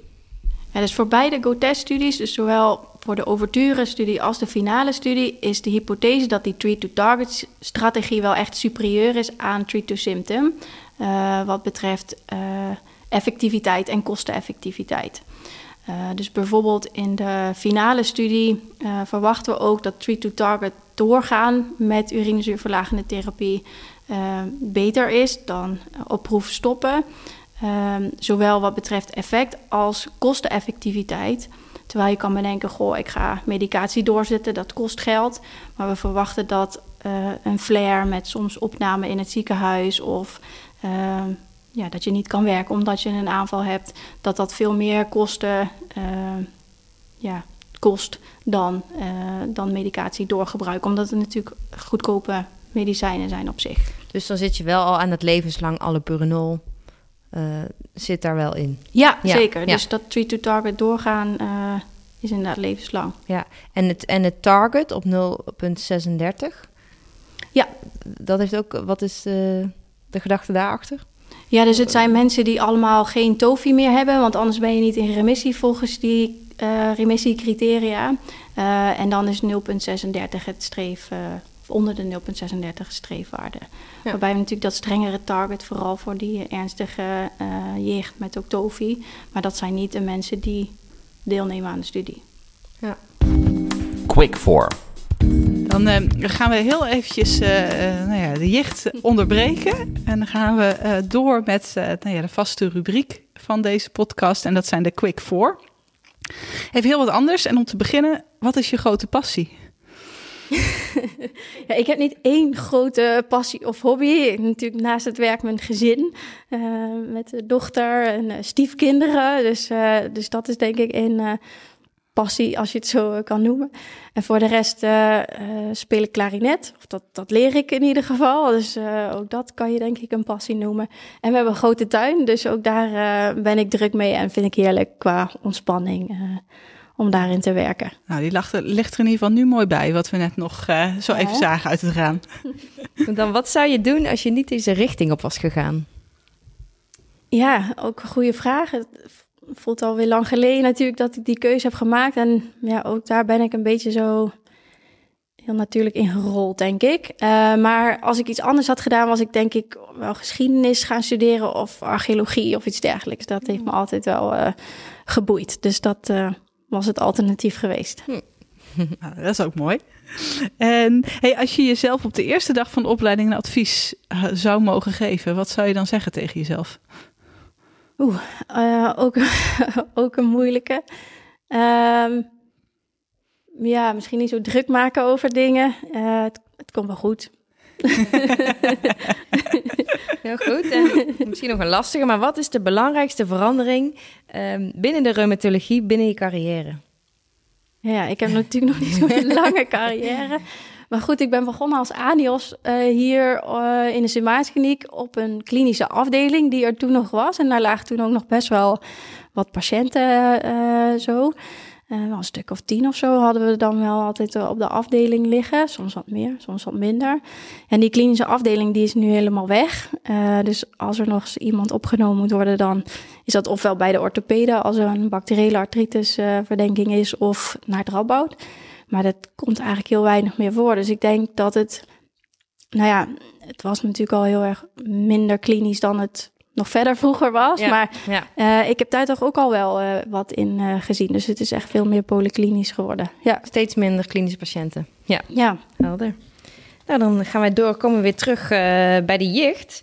Ja, dus voor beide GoTest-studies, dus zowel voor de overture-studie als de finale studie, is de hypothese dat die treat-to-target-strategie wel echt superieur is aan treat-to-symptom. Uh, wat betreft uh, effectiviteit en kosteneffectiviteit. Uh, dus bijvoorbeeld in de finale studie verwachten we ook dat treat-to-target doorgaan met urinezuurverlagende therapie beter is dan op proef stoppen. Um, zowel wat betreft effect als kosteneffectiviteit. Terwijl je kan bedenken, goh, ik ga medicatie doorzetten, dat kost geld. Maar we verwachten dat uh, een flare met soms opname in het ziekenhuis of uh, ja, dat je niet kan werken omdat je een aanval hebt, dat dat veel meer kosten uh, ja, kost dan, dan medicatie doorgebruik. Omdat het natuurlijk goedkope medicijnen zijn op zich. Dus dan zit je wel al aan het levenslang allopurinol uh, zit daar wel in. Ja, ja zeker. Ja. Dus dat treat-to-target doorgaan uh, is inderdaad levenslang. Ja, en het, en het target op 0,36? Ja. Dat heeft ook, wat is uh, de gedachte daarachter? Ja, dus het zijn mensen die allemaal geen TOFI meer hebben, want anders ben je niet in remissie volgens die uh, remissiecriteria. Uh, en dan is 0,36 het streef onder de 0,36 streefwaarde. Ja. Waarbij we natuurlijk dat strengere target vooral voor die ernstige uh, jicht met ook TOFI. Maar dat zijn niet de mensen die deelnemen aan de studie. Ja. Quick 4. Dan uh, gaan we heel eventjes uh, nou ja, de jicht onderbreken. En dan gaan we door met nou ja, de vaste rubriek van deze podcast. En dat zijn de Quick 4. Even heel wat anders. En om te beginnen, wat is je grote passie? ja, ik heb niet één grote passie of hobby. Natuurlijk naast het werk mijn gezin. Uh, met de dochter en uh, stiefkinderen. Dus, uh, dus dat is denk ik een passie, als je het zo kan noemen. En voor de rest speel ik klarinet. Of dat, dat leer ik in ieder geval. Dus ook dat kan je denk ik een passie noemen. En we hebben een grote tuin. Dus ook daar ben ik druk mee. En vind ik heerlijk qua ontspanning om daarin te werken. Nou, die ligt er, ligt er in ieder geval nu mooi bij, wat we net nog uh, zo ja. even zagen uit het raam. Dan wat zou je doen als je niet deze richting op was gegaan? Ja, ook een goede vraag. voelt alweer lang geleden natuurlijk dat ik die keuze heb gemaakt. En ja, ook daar ben ik een beetje zo heel natuurlijk ingerold, denk ik. Uh, maar als ik iets anders had gedaan, was ik denk ik wel geschiedenis gaan studeren of archeologie of iets dergelijks. Dat heeft me altijd wel uh, geboeid. Dus dat uh, was het alternatief geweest. Hm. Nou, dat is ook mooi. En hey, als je jezelf op de eerste dag van de opleiding een advies zou mogen geven, wat zou je dan zeggen tegen jezelf? Oeh, ook, ook een moeilijke. Um, ja, misschien niet zo druk maken over dingen. Uh, het, het, komt wel goed. Heel goed. En misschien nog een lastige, maar wat is de belangrijkste verandering um, binnen de reumatologie, binnen je carrière? Ja, ik heb natuurlijk nog niet zo'n lange carrière. Maar goed, ik ben begonnen als ANIOS uh, hier uh, in de Simaaskliniek op een klinische afdeling die er toen nog was. En daar lagen toen ook nog best wel wat patiënten uh, zo. Wel een stuk of tien of zo hadden we dan wel altijd eh, op de afdeling liggen. Soms wat meer, soms wat minder. En die klinische afdeling die is nu helemaal weg. Uh, dus als er nog eens iemand opgenomen moet worden, dan is dat ofwel bij de orthopeden als er een bacteriële artritis verdenking is, of naar het Radboud. Maar dat komt eigenlijk heel weinig meer voor. Dus ik denk dat het, nou ja, het was natuurlijk al heel erg minder klinisch dan het nog verder vroeger was. maar ja. Uh, ik heb daar toch ook al wel uh, wat in uh, gezien. Dus het is echt veel meer polyklinisch geworden. Ja. Steeds minder klinische patiënten. Ja, ja. helder. Nou, dan gaan wij door, komen we weer terug bij de jicht.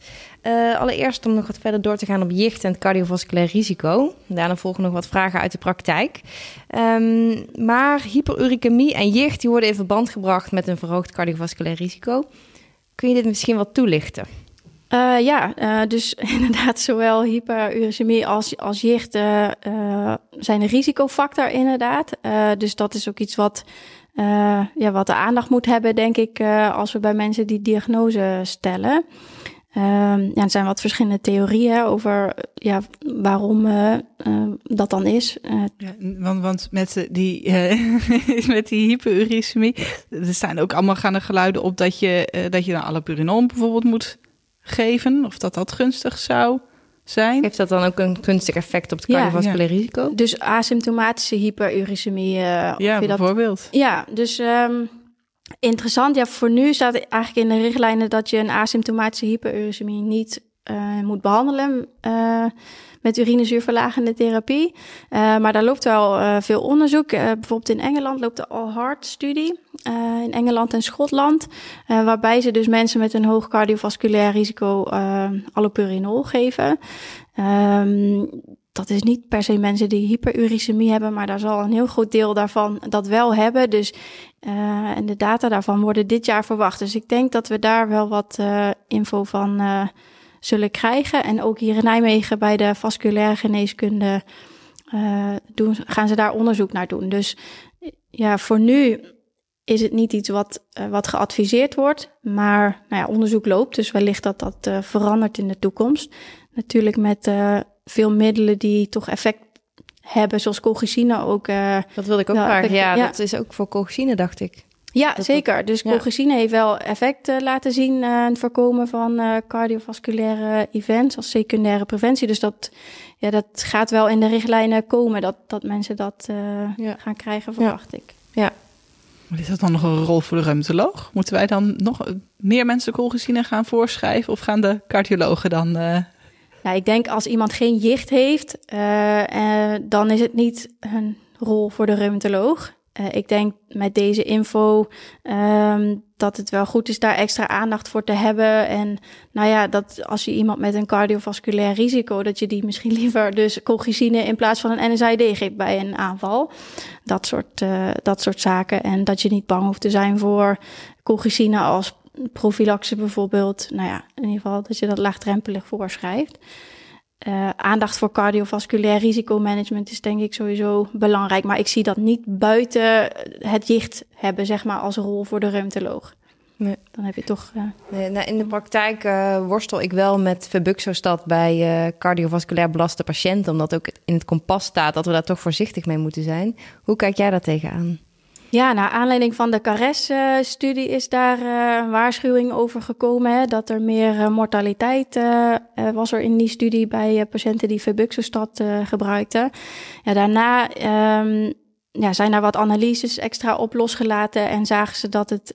allereerst om nog wat verder door te gaan op jicht en het cardiovasculair risico. Daarna volgen nog wat vragen uit de praktijk. Um, maar hyperuricemie en jicht die worden in verband gebracht met een verhoogd cardiovasculair risico. Kun je dit misschien wat toelichten? Uh, ja, uh, dus inderdaad, zowel hyperuricemie als, als jicht uh, zijn een risicofactor inderdaad. dus dat is ook iets wat, ja, wat de aandacht moet hebben, denk ik, als we bij mensen die diagnose stellen. Um, ja, er zijn wat verschillende theorieën over ja, waarom dat dan is. ja, want, want met die, met die hyperuricemie, er staan ook allemaal gaande geluiden op dat je, dat je dan allopurinol bijvoorbeeld moet geven? Of dat dat gunstig zou zijn? Heeft dat dan ook een gunstig effect op het cardiovasculaire ja, risico? Dus asymptomatische hyperuricemie. Uh, ja, bijvoorbeeld. Dat... Ja, dus um, interessant. Ja, voor nu staat eigenlijk in de richtlijnen dat je een asymptomatische hyperuricemie niet uh, moet behandelen. Uh, met urinezuurverlagende therapie. Uh, maar daar loopt wel uh, veel onderzoek. Uh, bijvoorbeeld in Engeland loopt de All Heart studie. in Engeland en Schotland. waarbij ze dus mensen met een hoog cardiovasculair risico allopurinol geven. Um, dat is niet per se mensen die hyperuricemie hebben, maar daar zal een heel groot deel daarvan dat wel hebben. Dus, en de data daarvan worden dit jaar verwacht. Dus ik denk dat we daar wel wat info van uh, zullen krijgen. En ook hier in Nijmegen bij de vasculaire geneeskunde uh, doen, gaan ze daar onderzoek naar doen. Dus ja, voor nu is het niet iets wat, uh, wat geadviseerd wordt, maar nou ja, onderzoek loopt. Dus wellicht dat dat uh, verandert in de toekomst. Natuurlijk met veel middelen die toch effect hebben, zoals colchicine ook. dat wilde ik ook vragen. Ja, ja, dat is ook voor colchicine, dacht ik. Ja, zeker. Dus colchicine heeft wel effect uh, laten zien uh, het voorkomen van uh, cardiovasculaire events als secundaire preventie. Dus dat, ja, dat gaat wel in de richtlijnen komen, dat, dat mensen dat ja. gaan krijgen, verwacht ja. ik. Ja. Maar is dat dan nog een rol voor de reumatoloog? Moeten wij dan nog meer mensen colchicine gaan voorschrijven of gaan de cardiologen dan... Nou, ik denk als iemand geen jicht heeft, dan is het niet een rol voor de reumatoloog. Uh, ik denk met deze info um, dat het wel goed is daar extra aandacht voor te hebben. En nou ja, dat als je iemand met een cardiovasculair risico, dat je die misschien liever dus colchicine in plaats van een NSAID geeft bij een aanval. Dat soort, uh, dat soort zaken. En dat je niet bang hoeft te zijn voor colchicine als profilaxe bijvoorbeeld. Nou ja, in ieder geval dat je dat laagdrempelig voorschrijft. Uh, aandacht voor cardiovasculair risicomanagement is denk ik sowieso belangrijk. Maar ik zie dat niet buiten het jicht hebben, zeg maar, als rol voor de reumatoloog. Nee. Dan heb je toch. Uh... Nee, nou, in de praktijk uh, worstel ik wel met verbuxostat bij cardiovasculair belaste patiënten, omdat ook in het kompas staat dat we daar toch voorzichtig mee moeten zijn. Hoe kijk jij daar tegenaan? Ja, naar aanleiding van de CARES-studie is daar uh, waarschuwing over gekomen. Dat er meer uh, mortaliteit uh, was er in die studie bij patiënten die Febuxostat gebruikten. Ja, daarna um, ja, zijn daar wat analyses extra op losgelaten en zagen ze dat het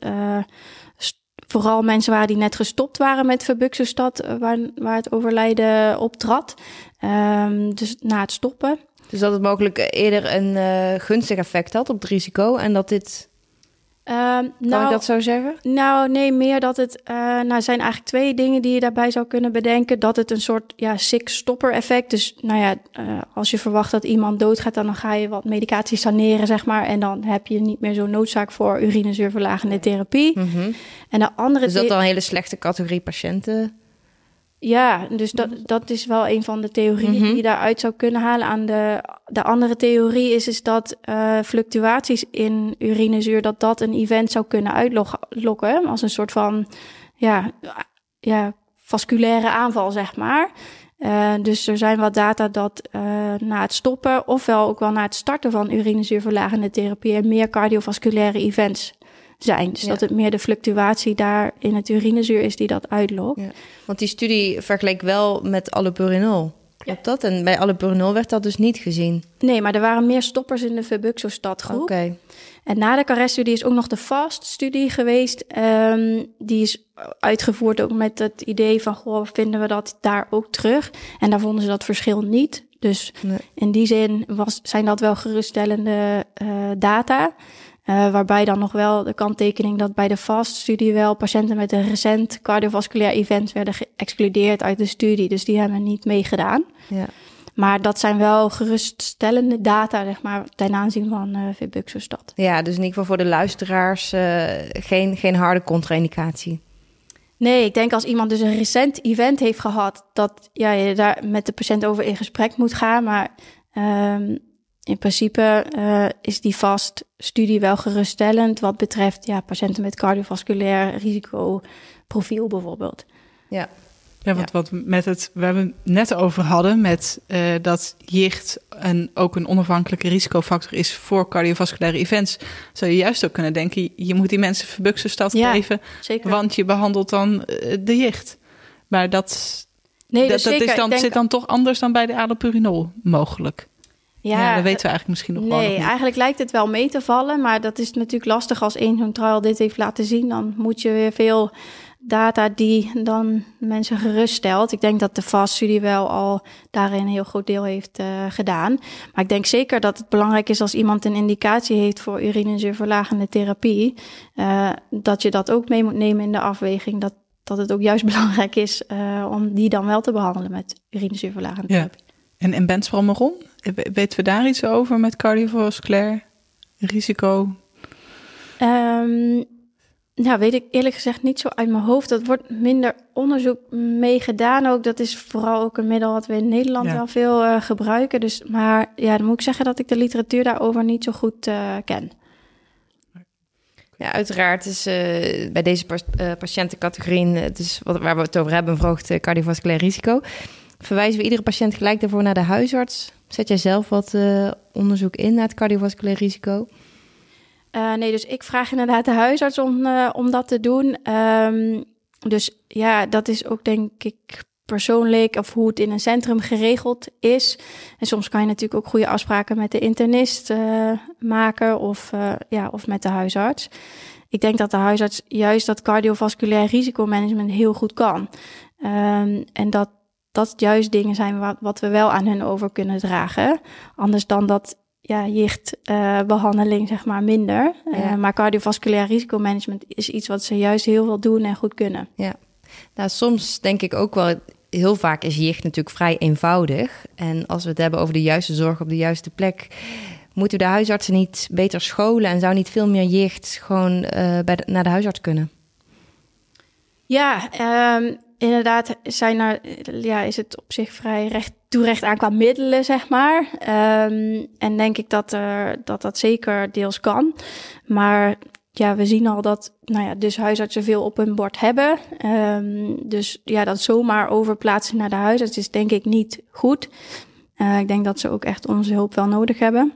vooral mensen waren die net gestopt waren met Febuxostat, waar, waar het overlijden optrad. Um, dus na het stoppen. Dus dat het mogelijk eerder een uh, gunstig effect had op het risico en dat dit. Uh, kan nou, ik dat zo zeggen? Nou, nee, meer dat het. Uh, nou, zijn eigenlijk twee dingen die je daarbij zou kunnen bedenken. Dat het een soort ja, sick-stopper effect. Dus nou ja, uh, als je verwacht dat iemand doodgaat, dan ga je wat medicatie saneren, zeg maar. En dan heb je niet meer zo'n noodzaak voor urinezuurverlagende therapie. Mm -hmm. En de andere. Dus dat dan een hele slechte categorie patiënten? Ja, dus dat, dat is wel een van de theorieën die je daaruit zou kunnen halen. Aan de, de andere theorie is, is dat uh, fluctuaties in urinezuur, dat dat een event zou kunnen uitlokken als een soort van ja, ja, vasculaire aanval, zeg maar. Uh, dus er zijn wat data dat uh, na het stoppen, ofwel ook wel na het starten van urinezuurverlagende therapie, er meer cardiovasculaire events zijn. Dus dat het meer de fluctuatie daar in het urinezuur is die dat uitlokt. Ja. Want die studie vergeleek wel met allopurinol. Klopt dat? En bij allopurinol werd dat dus niet gezien? Nee, maar er waren meer stoppers in de Febuxostat groep. Oké. En na de CARES-studie is ook nog de FAST-studie geweest. Um, die is uitgevoerd ook met het idee van, goh, vinden we dat daar ook terug? En daar vonden ze dat verschil niet. Dus nee. in die zin was, zijn dat wel geruststellende uh, data. Uh, waarbij dan nog wel de kanttekening dat bij de FAST-studie wel patiënten met een recent cardiovasculair event werden geëxcludeerd uit de studie. Dus die hebben niet meegedaan. Ja. Maar dat zijn wel geruststellende data, zeg maar, ten aanzien van uh, Febuxostat. Ja, dus in ieder geval voor de luisteraars uh, geen, geen harde contra-indicatie. Nee, ik denk als iemand dus een recent event heeft gehad, dat ja, je daar met de patiënt over in gesprek moet gaan. Maar um, in principe uh, is die vast studie wel geruststellend wat betreft ja, patiënten met cardiovasculair risicoprofiel bijvoorbeeld. Ja. Ja, want wat met het, we hebben het net over hadden met uh, dat jicht en ook een onafhankelijke risicofactor is voor cardiovasculaire events, zou je juist ook kunnen denken, je moet die mensen verbuxenstad ja, geven, zeker. want je behandelt dan uh, de jicht. Maar dat, nee, dat, dat is dan, zit dan toch anders dan bij de allopurinol mogelijk. Ja, dat weten we eigenlijk misschien nog nee, wel. Nee, eigenlijk lijkt het wel mee te vallen, maar dat is natuurlijk lastig als één zo'n trial dit heeft laten zien. Dan moet je weer veel data die dan mensen geruststelt. Ik denk dat de FAST-studie wel al daarin een heel groot deel heeft uh, gedaan. Maar ik denk zeker dat het belangrijk is als iemand een indicatie heeft voor urinezuurverlagende therapie, uh, dat je dat ook mee moet nemen in de afweging. Dat, dat het ook juist belangrijk is uh, om die dan wel te behandelen met urinezuurverlagende therapie. En, en bensprommeron, weten we daar iets over met cardiovasculair risico? Um, nou, weet ik eerlijk gezegd niet zo uit mijn hoofd. Dat wordt minder onderzoek mee gedaan ook. Dat is vooral ook een middel wat we in Nederland ja. wel veel uh, gebruiken. Dus, maar ja, dan moet ik zeggen dat ik de literatuur daarover niet zo goed uh, ken. Ja, uiteraard is uh, bij deze patiëntencategorie, het is wat, waar we het over hebben, een verhoogd cardiovasculair risico. Verwijzen we iedere patiënt gelijk daarvoor naar de huisarts? Zet jij zelf wat uh, onderzoek in naar het cardiovasculair risico? Uh, nee, dus ik vraag inderdaad de huisarts om, uh, om dat te doen. Um, dus ja, dat is ook denk ik persoonlijk of hoe het in een centrum geregeld is. En soms kan je natuurlijk ook goede afspraken met de internist maken of, ja, of met de huisarts. Ik denk dat de huisarts juist dat cardiovasculair risicomanagement heel goed kan. Um, en dat dat juist dingen zijn wat, wat we wel aan hen over kunnen dragen. Anders dan dat ja, jichtbehandeling, uh, zeg maar, minder. Uh, maar cardiovasculair risicomanagement is iets wat ze juist heel veel doen en goed kunnen. Ja, nou, soms denk ik ook wel, heel vaak is jicht natuurlijk vrij eenvoudig. En als we het hebben over de juiste zorg op de juiste plek, moeten de huisartsen niet beter scholen en zou niet veel meer jicht gewoon uh, bij de, naar de huisarts kunnen? Ja, um, inderdaad zijn er, ja, is het op zich vrij recht toerecht aan qua middelen, zeg maar. Um, en denk ik dat, er, dat dat zeker deels kan. Maar ja, we zien al dat nou ja, dus huisartsen veel op hun bord hebben. Um, dus ja, dat zomaar overplaatsen naar de huisarts is denk ik niet goed. Uh, ik denk dat ze ook echt onze hulp wel nodig hebben.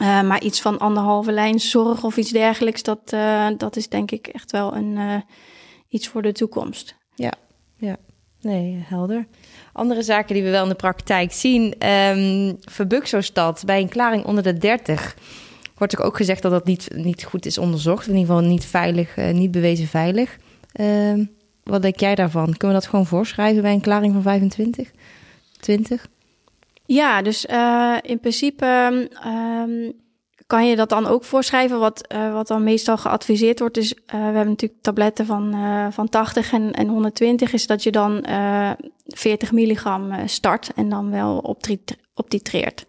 maar iets van anderhalve lijn zorg of iets dergelijks, dat, dat is denk ik echt wel een, iets voor de toekomst. Ja. Nee, helder. Andere zaken die we wel in de praktijk zien. Um, ehm, Verbuxo-stad bij een klaring onder de 30 wordt ook gezegd dat dat niet, niet goed is onderzocht. In ieder geval niet veilig, uh, niet bewezen veilig. Uh, wat denk jij daarvan? Kunnen we dat gewoon voorschrijven bij een klaring van 25? 20? Ja, dus uh, in principe um, kan je dat dan ook voorschrijven. Wat, uh, wat dan meestal geadviseerd wordt, is uh, we hebben natuurlijk tabletten van, uh, van 80 en, en 120, is dat je dan 40 milligram start en dan wel optitreert.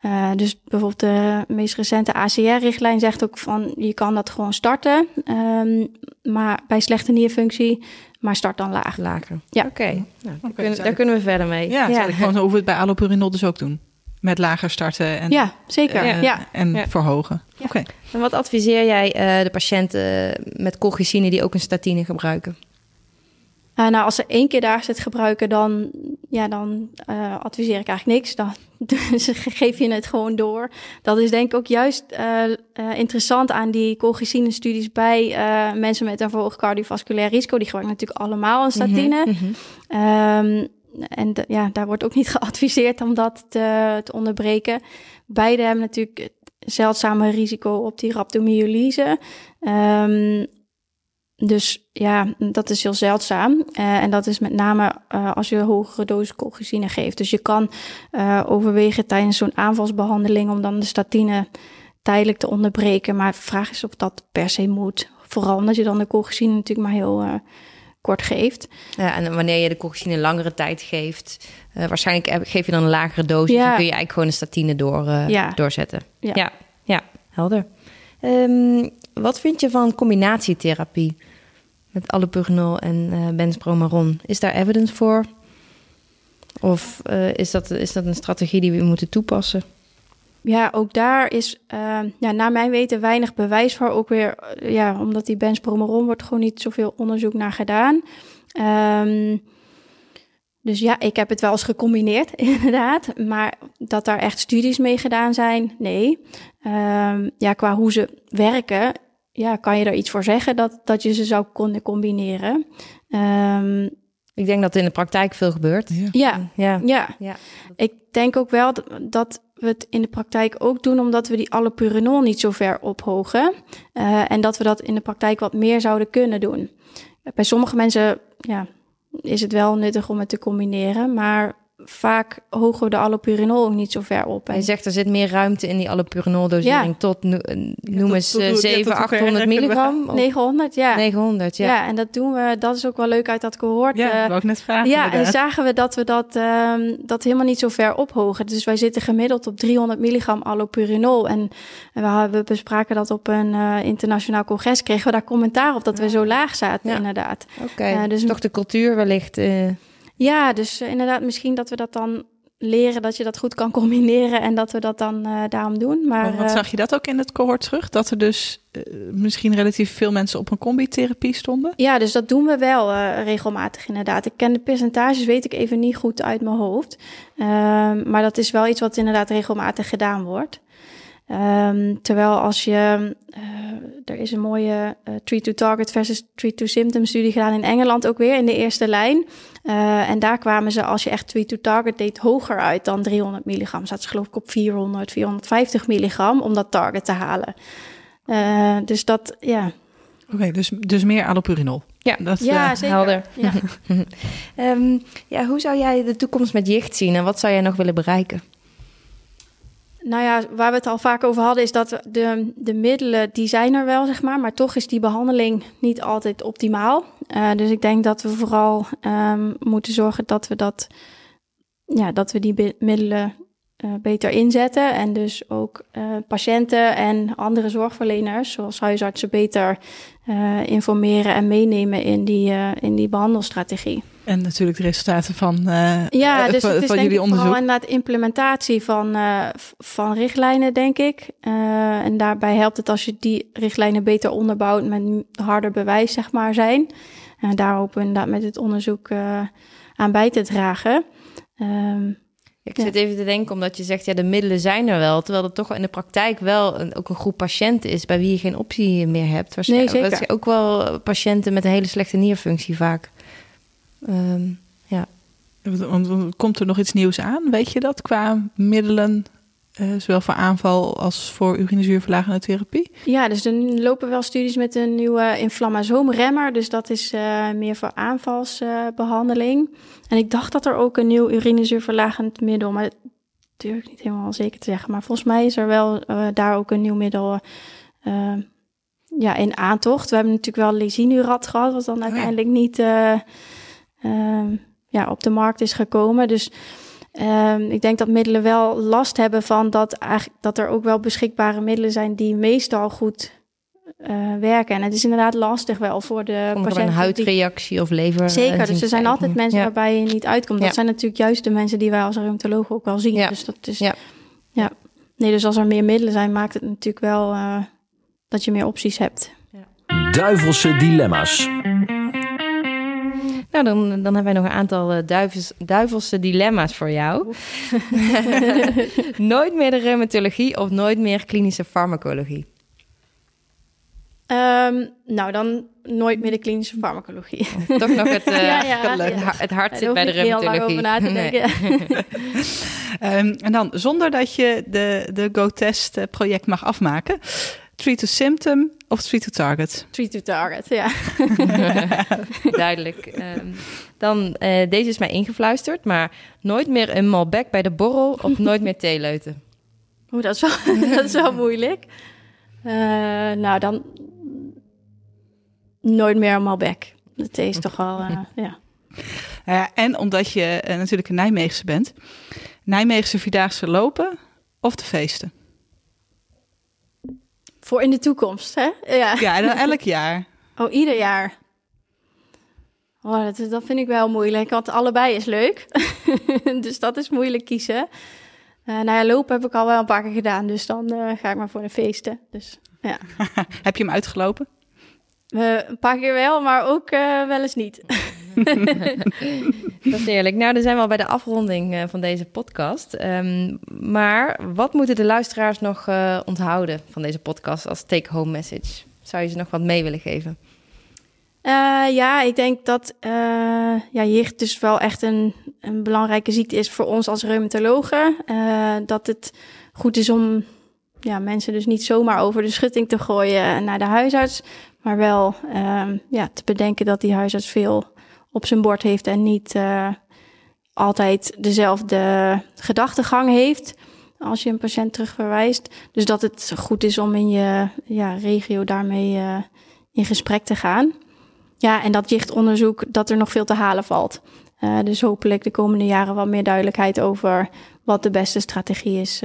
Uh, dus bijvoorbeeld de meest recente ACR-richtlijn zegt ook van je kan dat gewoon starten, um, maar bij slechte nierfunctie, maar start dan laag. Lager. Ja. Oké, okay. nou, daar, kunnen, daar kunnen we verder mee. Ja, ja. gewoon hoe we het bij allopurinol dus ook doen. Met lager starten en, ja, zeker. Uh, ja. en verhogen. Oké. En wat adviseer jij uh, de patiënten met colchicine die ook een statine gebruiken? Uh, nou, als ze één keer daags het gebruiken, dan, ja, dan uh, adviseer ik eigenlijk niks. Dan dus geef je het gewoon door. Dat is denk ik ook juist uh, interessant aan die colchicine-studies bij mensen met een verhoogd cardiovasculair risico. Die gebruiken natuurlijk allemaal een statine. Mm -hmm. En ja, daar wordt ook niet geadviseerd om dat te, onderbreken. Beide hebben natuurlijk zeldzame risico op die rhabdomyolyse. Um, dus ja, dat is heel zeldzaam. Uh, en dat is met name uh, als je hogere dosis colchicine geeft. Dus je kan uh, overwegen tijdens zo'n aanvalsbehandeling om dan de statine tijdelijk te onderbreken. Maar de vraag is of dat per se moet. Vooral omdat je dan de colchicine natuurlijk maar heel kort geeft. Ja, en wanneer je de colchicine langere tijd geeft, waarschijnlijk geef je dan een lagere dosis. Ja. Dan kun je eigenlijk gewoon de statine door, ja. doorzetten. Ja. ja, ja, helder. Um, wat vind je van combinatietherapie met allopurinol en uh, benzbromaron? Is daar evidence voor? Of is, dat, is dat een strategie die we moeten toepassen? Ja, ook daar is uh, ja, naar mijn weten weinig bewijs voor. Ook weer, ja, omdat die benzbromaron wordt gewoon niet zoveel onderzoek naar gedaan. Um, dus ja, ik heb het wel eens gecombineerd, inderdaad. Maar dat daar echt studies mee gedaan zijn, nee. Um, ja, qua hoe ze werken, ja, kan je er iets voor zeggen dat, dat je ze zou kunnen combineren? Um, ik denk dat in de praktijk veel gebeurt. Ja, ja, ja. ja. Ik denk ook wel dat, dat, we het in de praktijk ook doen, omdat we die allopurinol niet zo ver ophogen. Uh, en dat we dat in de praktijk wat meer zouden kunnen doen. Bij sommige mensen ja, is het wel nuttig om het te combineren, maar vaak hogen we de allopurinol ook niet zo ver op. En je zegt er zit meer ruimte in die allopurinol dosering ja. tot noem eens 700, 800 milligram? 900, ja. 900, ja. Ja, en dat doen we, dat is ook wel leuk uit dat cohort. Ja, uh, wou ik net vragen. Ja, en zagen we dat we dat, um, dat helemaal niet zo ver ophogen. Dus wij zitten gemiddeld op 300 milligram allopurinol. En, en we, we bespraken dat op een uh, internationaal congres, kregen we daar commentaar op dat we zo laag zaten, ja. inderdaad. Oké, okay. uh, dus toch de cultuur wellicht... Ja, dus uh, inderdaad, misschien dat we dat dan leren dat je dat goed kan combineren en dat we dat dan uh, daarom doen. Maar, maar wat uh, zag je dat ook in het cohort terug? Dat er dus misschien relatief veel mensen op een combitherapie stonden? Ja, dus dat doen we wel regelmatig inderdaad. Ik ken de percentages, weet ik even niet goed uit mijn hoofd. Ehm, maar dat is wel iets wat inderdaad regelmatig gedaan wordt. Um, terwijl als je, uh, er is een mooie uh, treat-to-target versus treat-to-symptom studie gedaan in Engeland ook weer in de eerste lijn. Uh, en daar kwamen ze, als je echt treat-to-target deed, hoger uit dan 300 milligram. Zat ze geloof ik op 400, 450 milligram om dat target te halen. dus dat, ja. Oké, okay, dus, dus meer allopurinol. Ja, dat, ja zeker. Helder. Ja. um, ja, hoe zou jij de toekomst met jicht zien en wat zou jij nog willen bereiken? Nou ja, waar we het al vaak over hadden, is dat de, de middelen, die zijn er wel, zeg maar. Maar toch is die behandeling niet altijd optimaal. Uh, dus ik denk dat we vooral um, moeten zorgen dat we dat, ja, dat we die middelen uh, beter inzetten. En dus ook uh, patiënten en andere zorgverleners, zoals huisartsen, beter informeren en meenemen in die, in die behandelstrategie. En natuurlijk de resultaten van, uh, ja, dus van, het is van jullie onderzoek. Vooral inderdaad implementatie van, uh, van richtlijnen, denk ik. Uh, en daarbij helpt het als je die richtlijnen beter onderbouwt met harder bewijs, zeg maar, zijn. En daar hopen we inderdaad met het onderzoek aan bij te dragen. Um, Ik zit even te denken, omdat je zegt, ja, de middelen zijn er wel. Terwijl er toch in de praktijk wel een, ook een groep patiënten is bij wie je geen optie meer hebt. Waarschijnlijk nee, zeker. ook wel patiënten met een hele slechte nierfunctie vaak. Um, ja. Komt er nog iets nieuws aan? Weet je dat qua middelen uh, zowel voor aanval als voor urinezuurverlagende therapie? Ja, dus er lopen wel studies met een nieuwe inflammasoomremmer. Dus dat is uh, meer voor aanvalsbehandeling. Uh, en ik dacht dat er ook een nieuw urinezuurverlagend middel, maar dat durf ik niet helemaal zeker te zeggen. Maar volgens mij is er wel uh, daar ook een nieuw middel ja, in aantocht. We hebben natuurlijk wel lesinurat gehad, wat dan oh uiteindelijk niet ja, op de markt is gekomen. Dus Um, ik denk dat middelen wel last hebben van dat, eigenlijk, dat er ook wel beschikbare middelen zijn die meestal goed uh, werken. En het is inderdaad lastig wel voor de Komt patiënt. een huidreactie of lever. Zeker, dus er zijn altijd mensen waarbij je niet uitkomt. Dat zijn natuurlijk juist de mensen die wij als reumatologen ook wel zien. Ja. Dus dat is, ja. ja. Nee, dus als er meer middelen zijn, maakt het natuurlijk wel uh, dat je meer opties hebt. Duivelse dilemma's. Nou, dan, dan hebben wij nog een aantal uh, duivels, duivelse dilemma's voor jou. nooit meer de reumatologie of nooit meer klinische farmacologie? Um, nou, dan nooit meer de klinische farmacologie. Toch nog het, uh, ja, ja, het, het, hart zit bij de reumatologie. over na te denken. um, en dan, zonder dat je de, de GoTest eh, project mag afmaken... Treat to symptom of treat to target? Treat to target, ja. Duidelijk. Um, dan, uh, deze is mij ingefluisterd, maar nooit meer een Malbec bij de borrel of nooit meer theeleuten? Oeh, dat is wel, dat is wel moeilijk. Uh, nou, dan nooit meer een Malbec. De thee is toch wel, uh, ja. Uh, en omdat je natuurlijk een Nijmeegse bent. Nijmeegse Vierdaagse lopen of de feesten? Voor in de toekomst, hè? Ja, ja en dan elk jaar. Oh, ieder jaar. Oh, dat, dat vind ik wel moeilijk, want allebei is leuk. dus dat is moeilijk kiezen. Uh, nou ja, lopen heb ik al wel een paar keer gedaan, dus dan uh, ga ik maar voor de feesten. Dus, ja. heb je hem uitgelopen? Uh, een paar keer wel, maar ook wel eens niet. Dat is eerlijk. Nou, dan zijn we al bij de afronding van deze podcast. Um, maar wat moeten de luisteraars nog onthouden van deze podcast als take-home message? Zou je ze nog wat mee willen geven? Uh, ja, ik denk dat ja, jicht dus wel echt een, een belangrijke ziekte is voor ons als reumatologen. Dat het goed is om ja, mensen dus niet zomaar over de schutting te gooien naar de huisarts. Maar wel ja, te bedenken dat die huisarts veel op zijn bord heeft en niet altijd dezelfde gedachtegang heeft als je een patiënt terugverwijst. Dus dat het goed is om in je ja, regio daarmee in gesprek te gaan. Ja, en dat jichtonderzoek, dat er nog veel te halen valt. Uh, dus hopelijk de komende jaren wat meer duidelijkheid over wat de beste strategie is.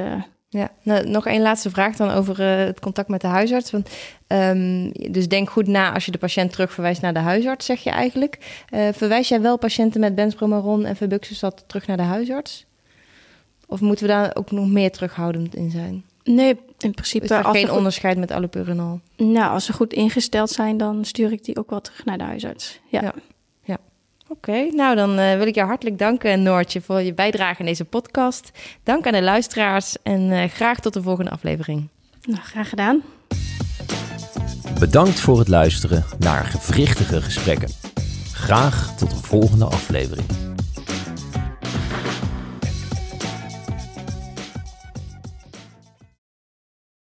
Uh. Ja, nou, nog één laatste vraag dan over uh, het contact met de huisarts. Want, um, dus denk goed na als je de patiënt terugverwijst naar de huisarts, zeg je eigenlijk. verwijs jij wel patiënten met benzbromaron en febuxostat terug naar de huisarts? Of moeten we daar ook nog meer terughoudend in zijn? Nee, in principe... Is er geen onderscheid met allopurinol? Nou, als ze goed ingesteld zijn, dan stuur ik die ook wel terug naar de huisarts. Ja. ja. Oké, nou dan uh, wil ik jou hartelijk danken, Noortje, voor je bijdrage in deze podcast. Dank aan de luisteraars en uh, graag tot de volgende aflevering. Nou, graag gedaan. Bedankt voor het luisteren naar gewrichtige gesprekken. Graag tot de volgende aflevering.